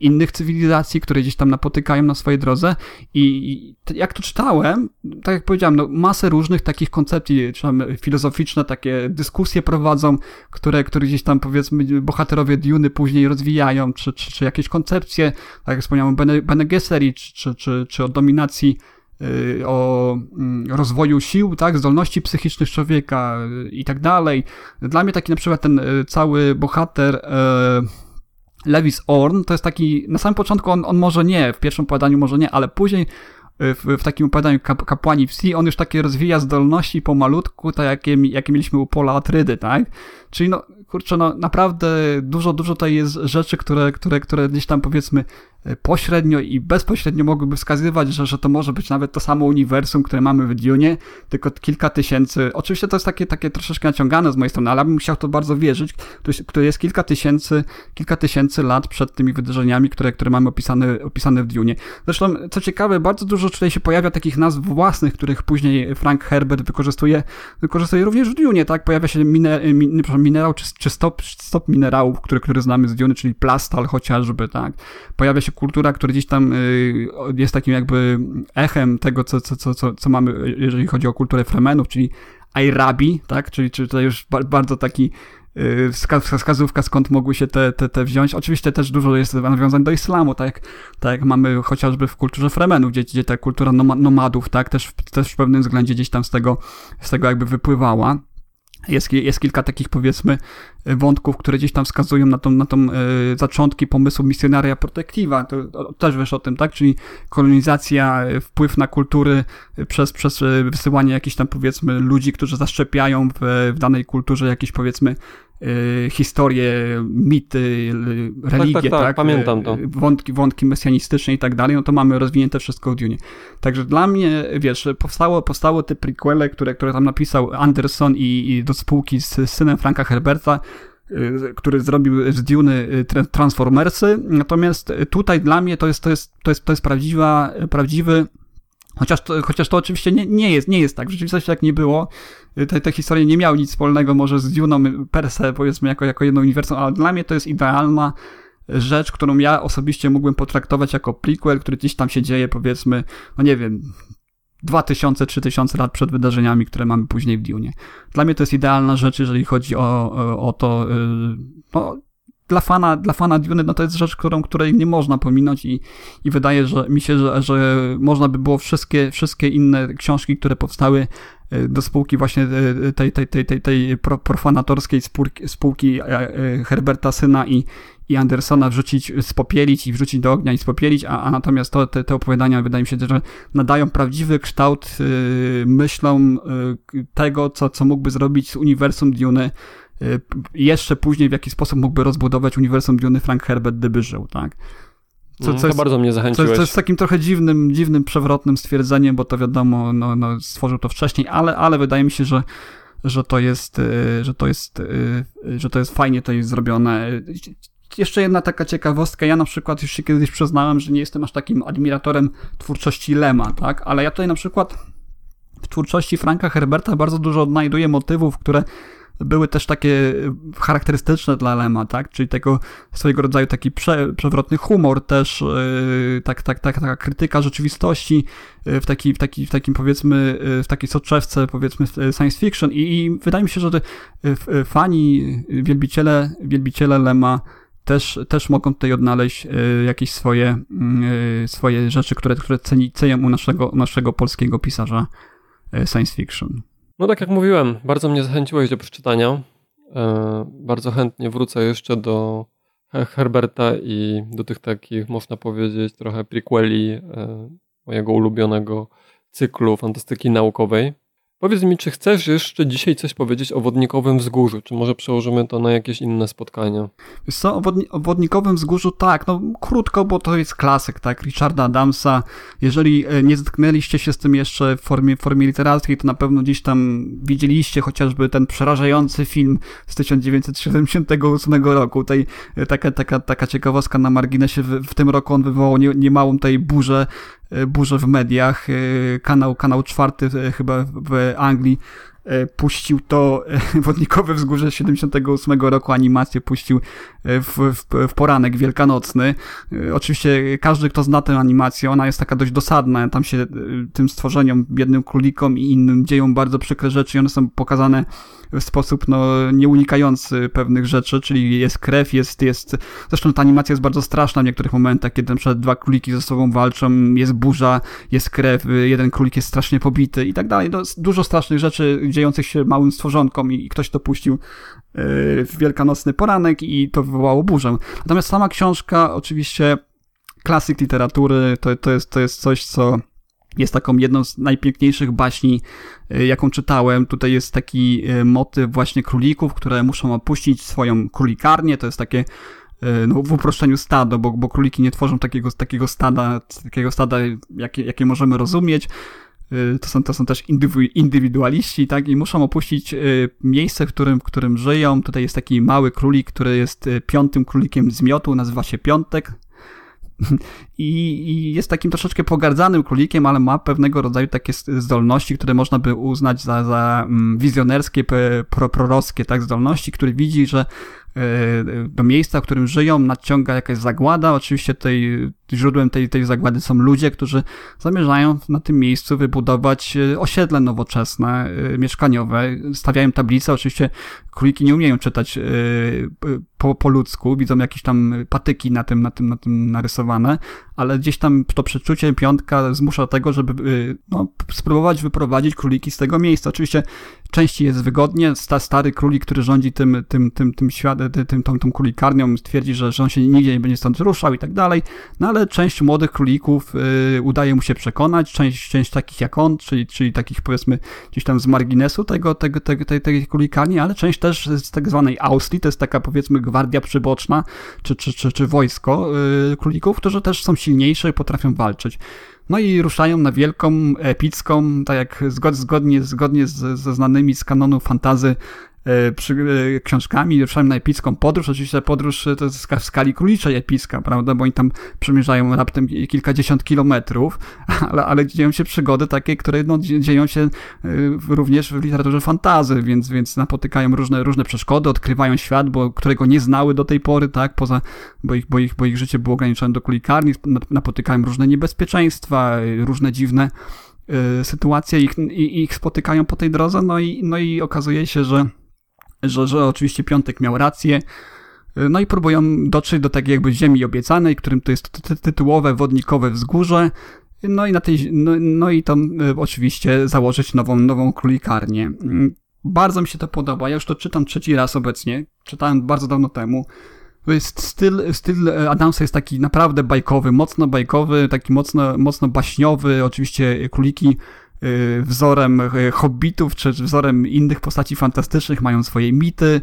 innych cywilizacji, które gdzieś tam napotykają na swojej drodze i jak to czytałem, tak jak powiedziałem, no, masę różnych takich koncepcji, czy tam filozoficzne takie dyskusje prowadzą, które, które gdzieś tam powiedzmy bohaterowie Duny później rozwijają, czy, czy, czy jakieś koncepcje, tak jak wspomniałem, Bene, Bene Gesserit, czy, czy, czy o dominacji y, o mm, rozwoju sił, tak, zdolności psychicznych człowieka y, i tak dalej. Dla mnie taki na przykład ten y, cały bohater Lewis Orn to jest taki, na samym początku on, on może nie, w pierwszym opowiadaniu może nie, ale później w, w takim opowiadaniu kap, kapłani wsi, on już takie rozwija zdolności pomalutku, tak jakie, jakie mieliśmy u Pola Atrydy, tak? Czyli no, kurczę, no naprawdę dużo, dużo tutaj jest rzeczy, które, które, które gdzieś tam powiedzmy pośrednio i bezpośrednio mogłyby wskazywać, że, że to może być nawet to samo uniwersum, które mamy w Dune, tylko kilka tysięcy. Oczywiście to jest takie, takie troszeczkę naciągane z mojej strony, ale bym chciał to bardzo wierzyć, które jest kilka tysięcy, kilka tysięcy lat przed tymi wydarzeniami, które, które mamy opisane, opisane w Dune. Zresztą, co ciekawe, bardzo dużo tutaj się pojawia takich nazw własnych, których później Frank Herbert wykorzystuje, wykorzystuje również w Dune, tak? Pojawia się mine, minerał czy, czy stop, stop minerałów, który, który znamy z Dune, czyli plastal chociażby, tak? Pojawia się kultura, która gdzieś tam y, jest takim jakby echem tego, co, co, co, co, mamy, jeżeli chodzi o kulturę Fremenów, czyli Airabi, tak? Czyli, czyli już bardzo taki y, wskazówka, skąd mogły się te, te, te wziąć. Oczywiście też dużo jest nawiązań do islamu, tak, tak jak mamy chociażby w kulturze Fremenów, gdzie, gdzie ta kultura nomadów, tak, też, też w pewnym względzie gdzieś tam z tego, z tego jakby wypływała. Jest, jest kilka takich, powiedzmy, wątków, które gdzieś tam wskazują na tą, na tą e, zaczątki pomysłu misjonaria protectiva. To, też wiesz o tym, tak? Czyli kolonizacja, e, wpływ na kultury przez, przez e, wysyłanie jakichś tam, powiedzmy, ludzi, którzy zaszczepiają w, w danej kulturze jakieś, powiedzmy, historie, mity, religie, tak, tak, tak, tak, pamiętam to. Wątki, wątki mesjanistyczne i tak dalej, no to mamy rozwinięte wszystko w Dune. Także dla mnie, wiesz, powstało, powstało te prequele, które, które tam napisał Anderson i, i do spółki z synem Franka Herberta, y, który zrobił z Dune y, Transformersy, natomiast tutaj dla mnie to jest, to jest, to jest, to jest prawdziwa, prawdziwy Chociaż to, chociaż to oczywiście nie, nie, jest, nie jest tak. W rzeczywistości tak nie było. Te, te historie nie miały nic wspólnego może z Duną per se, powiedzmy, jako, jako jedno uniwersum, ale dla mnie to jest idealna rzecz, którą ja osobiście mógłbym potraktować jako prequel, który gdzieś tam się dzieje, powiedzmy, no nie wiem, 2000-3000 lat przed wydarzeniami, które mamy później w Dune. Dla mnie to jest idealna rzecz, jeżeli chodzi o, o, o to, y, no, dla fana, dla fana Dune, no to jest rzecz, którą, której nie można pominąć i, i wydaje że, mi się, że, że można by było wszystkie, wszystkie inne książki, które powstały e, do spółki właśnie e, tej, tej, tej, tej, tej profanatorskiej spółki, spółki e, Herberta Syna i, i Andersona wrzucić, spopielić i wrzucić do ognia i spopielić, a, a natomiast to, te, te opowiadania wydaje mi się, że nadają prawdziwy kształt yy, myślom yy, tego, co, co mógłby zrobić z uniwersum Dune Y, jeszcze później w jaki sposób mógłby rozbudować uniwersum Dune Frank Herbert, gdyby żył, tak? Co, co mm, to jest, bardzo mnie zachęciłeś. Co, co jest takim trochę dziwnym, dziwnym, przewrotnym stwierdzeniem, bo to wiadomo, no, no, stworzył to wcześniej, ale, ale wydaje mi się, że, że to jest, y, że to jest, y, że to jest fajnie to jest zrobione. Jeszcze jedna taka ciekawostka, ja na przykład już się kiedyś przyznałem, że nie jestem aż takim admiratorem twórczości Lema, tak? Ale ja tutaj na przykład w twórczości Franka Herberta bardzo dużo odnajduję motywów, które były też takie charakterystyczne dla Lema, tak? Czyli tego swojego rodzaju taki prze, przewrotny humor też, yy, tak, tak, tak, taka krytyka rzeczywistości yy, w, taki, w, taki, w takim powiedzmy, yy, w takiej soczewce powiedzmy science fiction i, i wydaje mi się, że fani, wielbiciele, wielbiciele Lema też, też mogą tutaj odnaleźć jakieś swoje, yy, swoje rzeczy, które, które ceni, cenią u naszego, naszego polskiego pisarza science fiction. No tak jak mówiłem, bardzo mnie zachęciłeś do przeczytania. E, bardzo chętnie wrócę jeszcze do Herberta i do tych takich, można powiedzieć, trochę prequeli e, mojego ulubionego cyklu fantastyki naukowej. Powiedz mi, czy chcesz jeszcze dzisiaj coś powiedzieć o Wodnikowym Wzgórzu? Czy może przełożymy to na jakieś inne spotkania? Wiesz co, o, wodni o Wodnikowym Wzgórzu tak, no krótko, bo to jest klasyk, tak, Richarda Adamsa. Jeżeli e, nie zetknęliście się z tym jeszcze w formie, formie literackiej, to na pewno gdzieś tam widzieliście chociażby ten przerażający film z 1978 roku. Tej, e, taka, taka, taka ciekawostka na marginesie, w, w tym roku on wywołał nie, niemałą tej burzę burzę w mediach. E, kanał, kanał czwarty e, chyba w Anglii puścił to Wodnikowe Wzgórze 78 roku animację puścił w, w, w, poranek wielkanocny. Oczywiście każdy, kto zna tę animację, ona jest taka dość dosadna. Tam się tym stworzeniom, biednym królikom i innym dzieją bardzo przykre rzeczy i one są pokazane w sposób no, nieunikający pewnych rzeczy, czyli jest krew, jest, jest... Zresztą ta animacja jest bardzo straszna w niektórych momentach, kiedy przykład dwa króliki ze sobą walczą, jest burza, jest krew, jeden królik jest strasznie pobity i tak dalej. No, dużo strasznych rzeczy dziejących się małym stworzonkom i, i ktoś to puścił e, w wielkanocny poranek i to wywołało burzę. Natomiast sama książka, oczywiście klasyk literatury, to, to, jest, to jest coś, co jest taką jedną z najpiękniejszych baśni, y, jaką czytałem. Tutaj jest taki y, motyw właśnie królików, które muszą opuścić swoją królikarnię. To jest takie no, w uproszczeniu stado, bo, bo króliki nie tworzą takiego, takiego stada, takiego stada, jakie, jakie możemy rozumieć. To są, to są też indywidualiści, tak? I muszą opuścić miejsce, w którym, w którym żyją. Tutaj jest taki mały królik, który jest piątym królikiem z miotu, nazywa się Piątek. I, I, jest takim troszeczkę pogardzanym królikiem, ale ma pewnego rodzaju takie zdolności, które można by uznać za, za mm, wizjonerskie, pro, proroskie, tak, zdolności, który widzi, że do miejsca, w którym żyją, nadciąga jakaś zagłada. Oczywiście tej, źródłem tej, tej zagłady są ludzie, którzy zamierzają na tym miejscu wybudować e, osiedle nowoczesne, e, mieszkaniowe. Stawiają tablice, oczywiście króliki nie umieją czytać po, po ludzku, widzą jakieś tam patyki na tym, na tym, na tym narysowane, ale gdzieś tam to przeczucie piątka zmusza do tego, żeby no, spróbować wyprowadzić króliki z tego miejsca. Oczywiście częściej jest wygodnie, sta, stary królik, który rządzi tym, tym, tym, tym światem, tym, tą, tą królikarnią, twierdzi, że, że on się nigdzie nie będzie stąd ruszał i tak dalej, no ale część młodych królików y, udaje mu się przekonać, część, część takich jak on, czyli, czyli takich powiedzmy gdzieś tam z marginesu tego, tego, tego, tej, tej królikarni, ale część też z tak zwanej Austrii, to jest taka powiedzmy gwardia przyboczna, czy, czy, czy, czy wojsko y, królików, którzy też są silniejsze i potrafią walczyć. No i ruszają na wielką, epicką, tak jak zgodnie, zgodnie z, ze znanymi z kanonu fantazy przy, e, książkami, ruszałem na epicką podróż. Oczywiście podróż e, to jest w skali króliczej epicka, prawda, bo oni tam przemierzają raptem kilkadziesiąt kilometrów, ale, ale dzieją się przygody takie, które no, dzieją się również w literaturze fantazy, więc, więc napotykają różne, różne przeszkody, odkrywają świat, bo, którego nie znały do tej pory, tak, poza, bo ich, bo ich, bo ich życie było ograniczone do królikarni, napotykają różne niebezpieczeństwa, różne dziwne sytuacje ich, ich spotykają po tej drodze, no i, no i okazuje się, że że, że oczywiście Piątek miał rację. No i próbują dotrzeć do takiej jakby ziemi obiecanej, którym to jest tytułowe wodnikowe wzgórze. No i na tej, no, no i tam e, oczywiście założyć nową, nową królikarnię. Mm, bardzo mi się to podoba. Ja już to czytam trzeci raz obecnie. Czytałem bardzo dawno temu. Styl, styl Adamsa jest taki naprawdę bajkowy, mocno bajkowy, taki mocno, mocno baśniowy. Oczywiście króliki Y, wzorem y, hobbitów, czy wzorem innych postaci fantastycznych, mają swoje mity,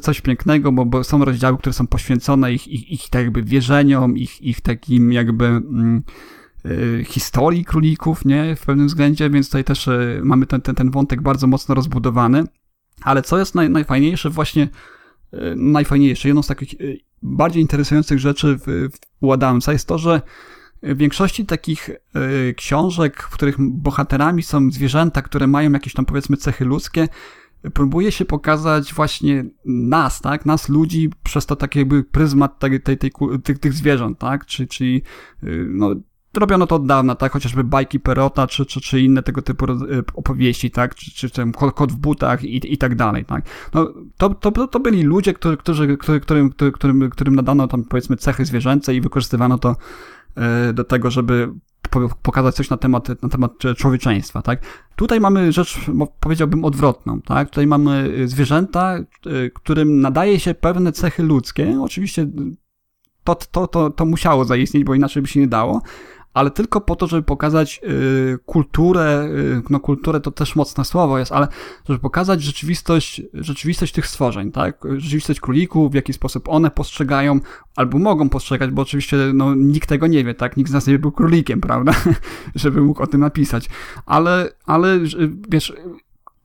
coś pięknego, bo, są rozdziały, które są poświęcone ich, ich, ich tak jakby wierzeniom, ich, ich takim jakby mm, y, historii królików, nie, w pewnym względzie, więc tutaj też mamy ten, ten, ten wątek bardzo mocno rozbudowany, ale co jest naj, najfajniejsze właśnie, najfajniejsze, jedną z takich bardziej interesujących rzeczy w, w Adamsa jest to, że w większości takich y, książek, w których bohaterami są zwierzęta, które mają jakieś tam powiedzmy cechy ludzkie, próbuje się pokazać właśnie nas, tak, nas ludzi przez to taki jakby pryzmat tej, tej, tej, tych, tych zwierząt, tak, czyli, czyli y, no, robiono to od dawna, tak, chociażby bajki Perota, czy, czy, czy inne tego typu opowieści, tak, czy, czy ten kot w butach i, i tak dalej, tak. No, to, to, to byli ludzie, którzy, którzy, którym, którym, którym nadano tam powiedzmy cechy zwierzęce i wykorzystywano to E, do tego, żeby pokazać coś na temat, na temat człowieczeństwa, tak? Tutaj mamy rzecz, powiedziałbym, odwrotną, tak? Tutaj mamy zwierzęta, którym nadaje się pewne cechy ludzkie, oczywiście to, to, to, to musiało zaistnieć, bo inaczej by się nie dało, ale tylko po to, żeby pokazać y, kulturę, y, no kulturę to też mocne słowo jest, ale żeby pokazać rzeczywistość, rzeczywistość tych stworzeń, tak? Rzeczywistość królików, w jaki sposób one postrzegają, albo mogą postrzegać, bo oczywiście no, nikt tego nie wie, tak? Nikt z nas nie był królikiem, prawda? żeby mógł o tym napisać. Ale, ale wiesz,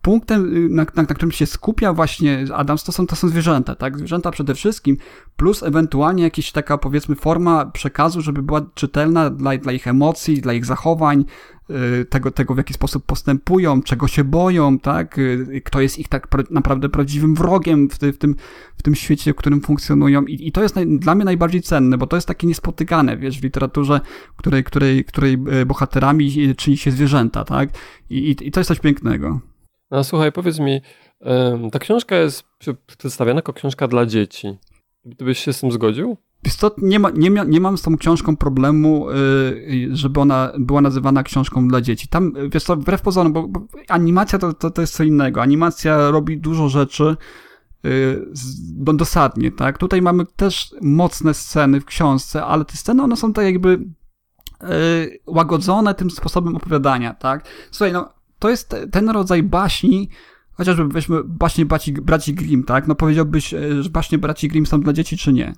punktem, y, na, na, na, którym się skupia właśnie Adams, to są, to są zwierzęta, tak? Zwierzęta przede wszystkim, plus ewentualnie jakaś taka, powiedzmy, forma przekazu, żeby była czytelna dla, dla ich emocji, dla ich zachowań, y, tego, tego, w jaki sposób postępują, czego się boją, tak? Y, kto jest ich tak naprawdę prawdziwym wrogiem w, ty, w, tym, w tym świecie, w którym funkcjonują. I, i to jest naj, dla mnie najbardziej cenne, bo to jest takie niespotykane, wiesz, w literaturze, której, której, której bohaterami czyni się zwierzęta, tak? I, i, i to jest coś pięknego. Słuchaj, powiedz mi, ta książka jest przedstawiana jako książka dla dzieci. Gdybyś się z tym zgodził? Co, nie, ma, nie, nie mam z tą książką problemu, y, żeby ona była nazywana książką dla dzieci. Tam, wiesz co, wbrew pozorom, bo, bo animacja to, to, to jest co innego. Animacja robi dużo rzeczy y, dosadnie, tak? Tutaj mamy też mocne sceny w książce, ale te sceny, one są tak jakby y, łagodzone tym sposobem opowiadania, tak? Słuchaj, no, to jest ten rodzaj baśni, chociażby weźmy baśnie braci, braci Grimm, tak? No powiedziałbyś, e, że baśnie braci Grimm są dla dzieci, czy nie?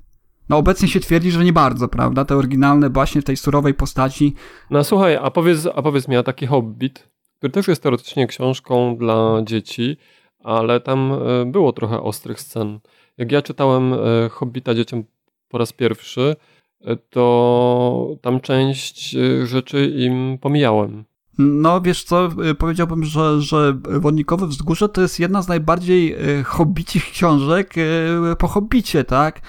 No obecnie się twierdzi, że nie bardzo, prawda? Te oryginalne baśnie tej surowej postaci. No słuchaj, a powiedz, a powiedz mi, a taki Hobbit, który też jest teoretycznie książką dla dzieci, ale tam e, było trochę ostrych scen. Jak ja czytałem e, Hobbita dzieciom po raz pierwszy, to tam część rzeczy im pomijałem. No, wiesz co, y, powiedziałbym, że, że Wodnikowe Wzgórze to jest jedna z najbardziej y, hobbicich książek y, po hobbicie, tak?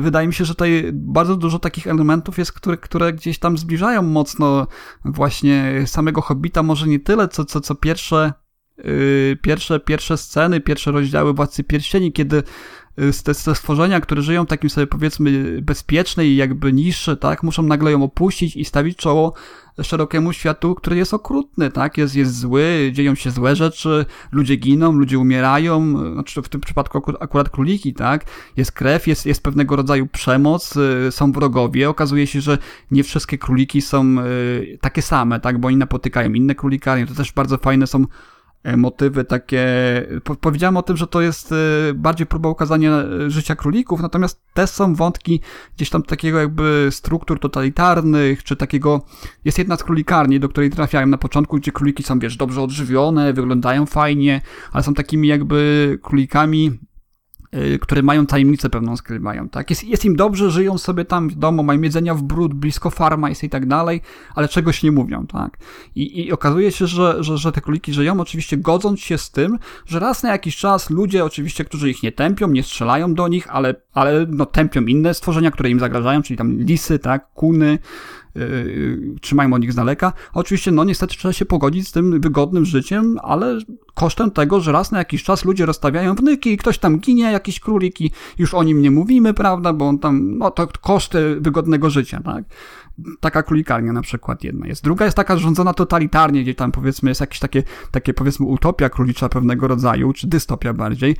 Wydaje mi się, że tutaj bardzo dużo takich elementów jest, które, które gdzieś tam zbliżają mocno właśnie samego Hobbita, może nie tyle, co, co, co pierwsze, pierwsze, pierwsze sceny, pierwsze rozdziały Władcy Pierścieni, kiedy te, te stworzenia, które żyją takim sobie powiedzmy bezpiecznej jakby niszy, tak, muszą nagle ją opuścić i stawić czoło szerokiemu światu, który jest okrutny, tak? Jest, jest zły, dzieją się złe rzeczy, ludzie giną, ludzie umierają, znaczy w tym przypadku akurat króliki, tak? Jest krew, jest, jest pewnego rodzaju przemoc, y, są wrogowie. Okazuje się, że nie wszystkie króliki są y, takie same, tak? Bo oni napotykają inne królikarnie. To też bardzo fajne są motywy takie. Powiedziałem o tym, że to jest e, bardziej próba ukazania e, życia królików, natomiast te są wątki gdzieś tam takiego jakby struktur totalitarnych, czy takiego. Jest jedna z królikarni, do której trafiałem na początku, gdzie króliki są, wiesz, dobrze odżywione, wyglądają fajnie, ale są takimi jakby królikami które mają tajemnicę pewną skrywają, tak? Jest, jest im dobrze, żyją sobie tam w domu, mają jedzenia w brud, blisko farma jest i tak dalej, ale czegoś nie mówią, tak? I, i okazuje się, że, że, że te króliki żyją, oczywiście godząc się z tym, że raz na jakiś czas ludzie, oczywiście, którzy ich nie tępią, nie strzelają do nich, ale, ale no, tępią inne stworzenia, które im zagrażają, czyli tam lisy, tak? Kuny, yy, trzymają od nich z daleka. Oczywiście, no niestety trzeba się pogodzić z tym wygodnym życiem, ale kosztem tego, że raz na jakiś czas ludzie rozstawiają wnyki i ktoś tam ginie, jakiś królik i już o nim nie mówimy, prawda, bo on tam, no to koszty wygodnego życia, tak. Taka królikarnia na przykład jedna jest. Druga jest taka rządzona totalitarnie, gdzie tam powiedzmy jest jakieś takie, takie powiedzmy utopia królicza pewnego rodzaju, czy dystopia bardziej,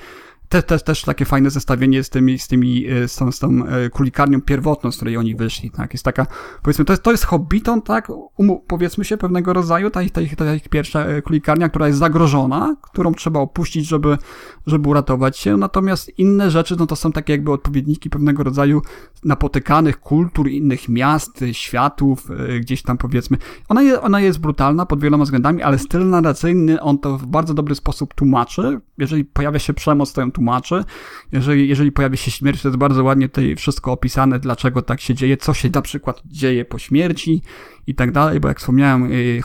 te, te, też takie fajne zestawienie z tymi, z tymi, e, z tą, z tą e, królikarnią pierwotną, z której oni wyszli, tak, jest taka, powiedzmy, to jest, to jest Hobbiton, tak, um, powiedzmy się, pewnego rodzaju, ta, ta, ta ich pierwsza e, królikarnia, która jest zagrożona, którą trzeba opuścić, żeby, żeby uratować się, natomiast inne rzeczy, no to są takie jakby odpowiedniki pewnego rodzaju napotykanych kultur, innych miast, światów, gdzieś tam powiedzmy. Ona, je, ona jest brutalna pod wieloma względami, ale styl narracyjny, on to w bardzo dobry sposób tłumaczy, jeżeli pojawia się przemoc, to ją tłumaczy, tłumaczy. Jeżeli, jeżeli pojawi się śmierć, to jest bardzo ładnie tutaj wszystko opisane, dlaczego tak się dzieje, co się na przykład dzieje po śmierci i tak dalej, bo jak wspomniałem, y, y,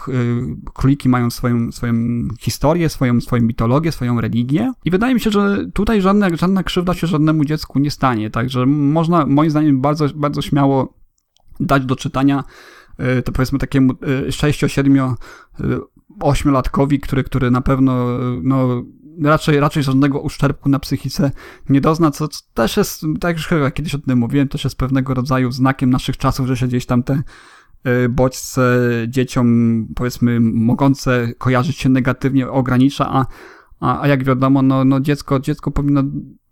króliki mają swoją, swoją historię, swoją, swoją mitologię, swoją religię i wydaje mi się, że tutaj żadna, żadna krzywda się żadnemu dziecku nie stanie, także można moim zdaniem bardzo, bardzo śmiało dać do czytania y, to powiedzmy takiemu 6-7 ośmiolatkowi, który, który na pewno no, raczej, raczej żadnego uszczerbku na psychice nie dozna, co też jest, tak już chyba kiedyś o tym mówiłem, też jest pewnego rodzaju znakiem naszych czasów, że się gdzieś tam te bodźce dzieciom, powiedzmy, mogące kojarzyć się negatywnie ogranicza, a, a, a jak wiadomo, no, no dziecko, dziecko powinno,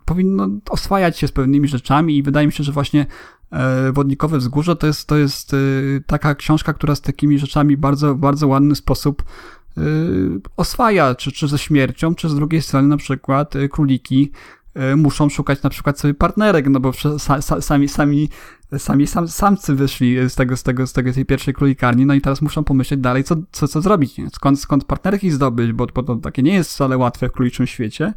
powinno oswajać się z pewnymi rzeczami i wydaje mi się, że właśnie Wodnikowe Wzgórze to jest, to jest taka książka, która z takimi rzeczami bardzo, bardzo ładny sposób oswaja, czy, czy ze śmiercią, czy z drugiej strony na przykład króliki E, muszą szukać na przykład sobie partnerek, no bo sami, sami, sami sam, samcy wyszli z tego, z tego, z tego tej pierwszej królikarni, no i teraz muszą pomyśleć dalej, co, co, co zrobić? Skąd, skąd partnerki zdobyć, bo, bo to takie nie jest wcale łatwe w króliczym świecie,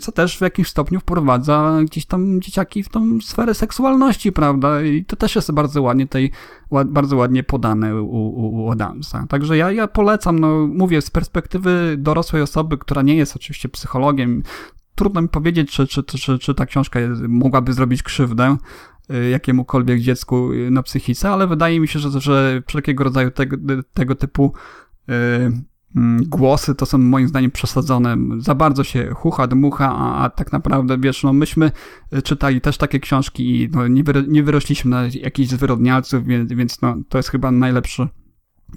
co też w jakimś stopniu wprowadza gdzieś tam dzieciaki w tą sferę seksualności, prawda? I to też jest bardzo ładnie tej, bardzo ładnie podane u, u, u Adamsa. Także ja, ja polecam, no mówię, z perspektywy dorosłej osoby, która nie jest oczywiście psychologiem, trudno mi powiedzieć, czy, czy, czy, czy ta książka mogłaby zrobić krzywdę y, jakiemukolwiek dziecku y, na psychice, ale wydaje mi się, że, że wszelkiego rodzaju tego, tego typu y, głosy to są moim zdaniem przesadzone. Za bardzo się chucha, dmucha, a, a tak naprawdę, wiesz, no myśmy czytali też takie książki i no, nie, wyro, nie wyrośliśmy na jakichś zwyrodnialców, więc, więc no, to jest chyba najlepszy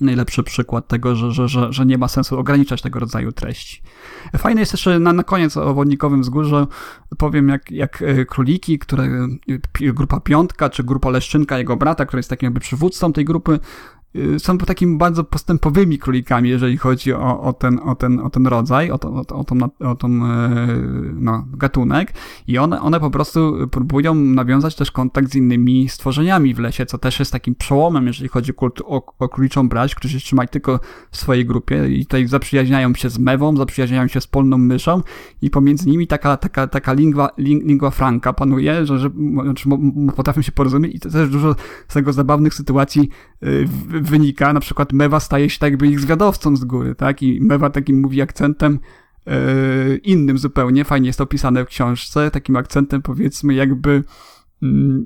najlepszy przykład tego, że, że, że, że nie ma sensu ograniczać tego rodzaju treści. Fajne jest jeszcze na, na koniec o Wodnikowym Wzgórzu powiem jak, jak e, króliki, które grupa Piątka, czy grupa Leszczynka, jego brata, który jest takim jakby przywódcą tej grupy, Y, są takimi bardzo postępowymi królikami, jeżeli chodzi o, o, ten, o, ten, o ten rodzaj, o, to, o, o, tą, o tą e, no, gatunek i one, one po prostu próbują nawiązać też kontakt z innymi stworzeniami w lesie, co też jest takim przełomem, jeżeli chodzi o, o króliczą brać, którzy się trzymają tylko w swojej grupie i tutaj zaprzyjaźniają się z mewą, zaprzyjaźniają się z polną myszą i pomiędzy nimi taka, taka, taka lingua, lingua franca panuje, że, że znaczy, potrafią się porozumieć i to też dużo z tego zabawnych sytuacji y, wynika, na przykład Mewa staje się tak jakby ich zwiadowcą z góry, tak? I Mewa takim mówi akcentem yy, innym zupełnie, fajnie jest opisane w książce, takim akcentem powiedzmy jakby yy,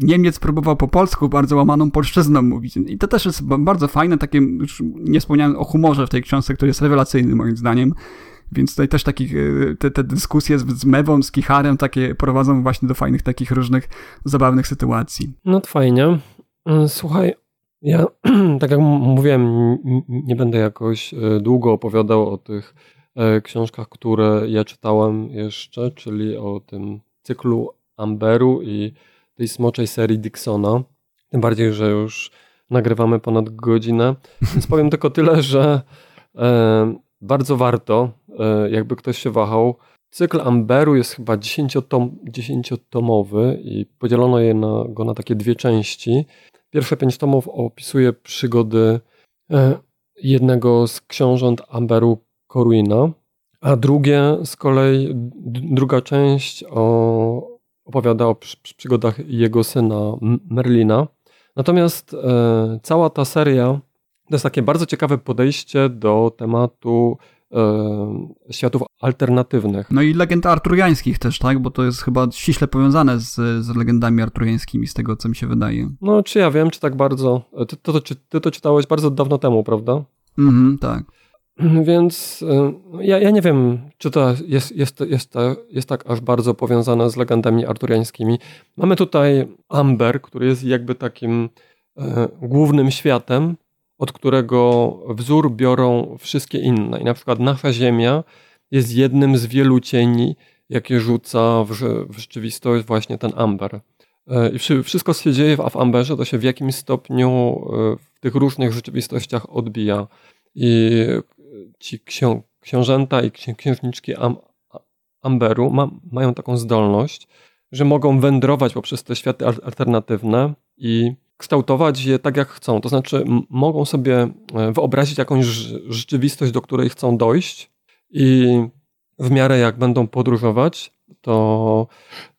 Niemiec próbował po polsku bardzo łamaną polszczyzną mówić. I to też jest bardzo fajne, takie, już nie wspomniałem o humorze w tej książce, który jest rewelacyjny moim zdaniem. Więc tutaj też takich, y, te, te dyskusje z, z Mewą, z Kicharem takie prowadzą właśnie do fajnych takich różnych zabawnych sytuacji. No fajnie. Słuchaj, ja, tak jak mówiłem, nie będę jakoś e, długo opowiadał o tych e, książkach, które ja czytałem jeszcze, czyli o tym cyklu Amberu i tej smoczej serii Dixona. Tym bardziej, że już nagrywamy ponad godzinę. Więc powiem tylko tyle, że e, bardzo warto, jakby ktoś się wahał. Cykl Amberu jest chyba dziesięciotomowy i podzielono je na, go na takie dwie części. Pierwsze pięć tomów opisuje przygody e, jednego z książąt Amberu Corwina, a drugie z kolei, druga część o, opowiada o przygodach jego syna Merlina. Natomiast e, cała ta seria to jest takie bardzo ciekawe podejście do tematu światów alternatywnych. No i legend arturiańskich też, tak? Bo to jest chyba ściśle powiązane z, z legendami arturiańskimi, z tego co mi się wydaje. No, czy ja wiem, czy tak bardzo. Ty to, ty, ty to czytałeś bardzo dawno temu, prawda? Mhm, tak. Więc e, ja, ja nie wiem, czy to jest, jest, jest, jest tak aż bardzo powiązane z legendami arturiańskimi. Mamy tutaj Amber, który jest jakby takim e, głównym światem, od którego wzór biorą wszystkie inne. I na przykład nasza Ziemia jest jednym z wielu cieni, jakie rzuca w, w rzeczywistość właśnie ten Amber. E, I wszystko, co się dzieje w Amberze, to się w jakimś stopniu e, w tych różnych rzeczywistościach odbija. I ci ksią książęta i księżniczki Am Amberu ma mają taką zdolność, że mogą wędrować poprzez te światy alternatywne i kształtować je tak, jak chcą. To znaczy, mogą sobie e, wyobrazić jakąś rzeczywistość, do której chcą dojść, i w miarę jak będą podróżować, to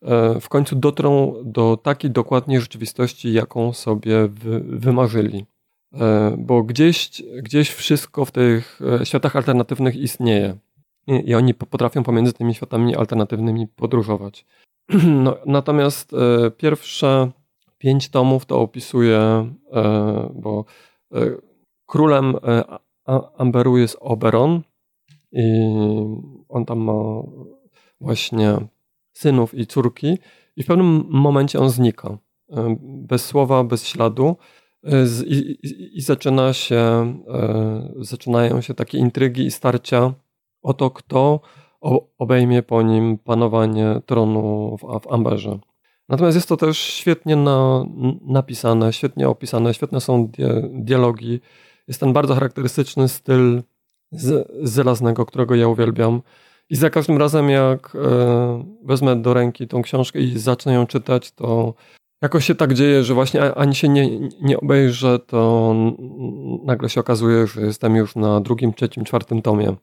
e, w końcu dotrą do takiej dokładnie rzeczywistości, jaką sobie wymarzyli. E, bo gdzieś, gdzieś wszystko w tych światach alternatywnych istnieje. I oni potrafią pomiędzy tymi światami alternatywnymi podróżować. No, natomiast pierwsze pięć tomów to opisuje, e, bo e, królem e, Amberu jest Oberon i on tam ma właśnie synów i córki i w pewnym momencie on znika. Bez słowa, bez śladu. i, i, i, zaczyna się, zaczynają się takie intrygi i starcia o to, kto obejmie po nim panowanie tronu w, w Amberze. Natomiast jest to też świetnie na, napisane, świetnie opisane, świetne są dialogi. Jest ten bardzo charakterystyczny styl z, z którego ja uwielbiam. I za każdym razem, jak e, wezmę do ręki tą książkę i zacznę ją czytać, to jakoś się tak dzieje, że właśnie ani się nie, nie obejrzę, to nagle się okazuje, że jestem już na drugim, trzecim, czwartym tomie.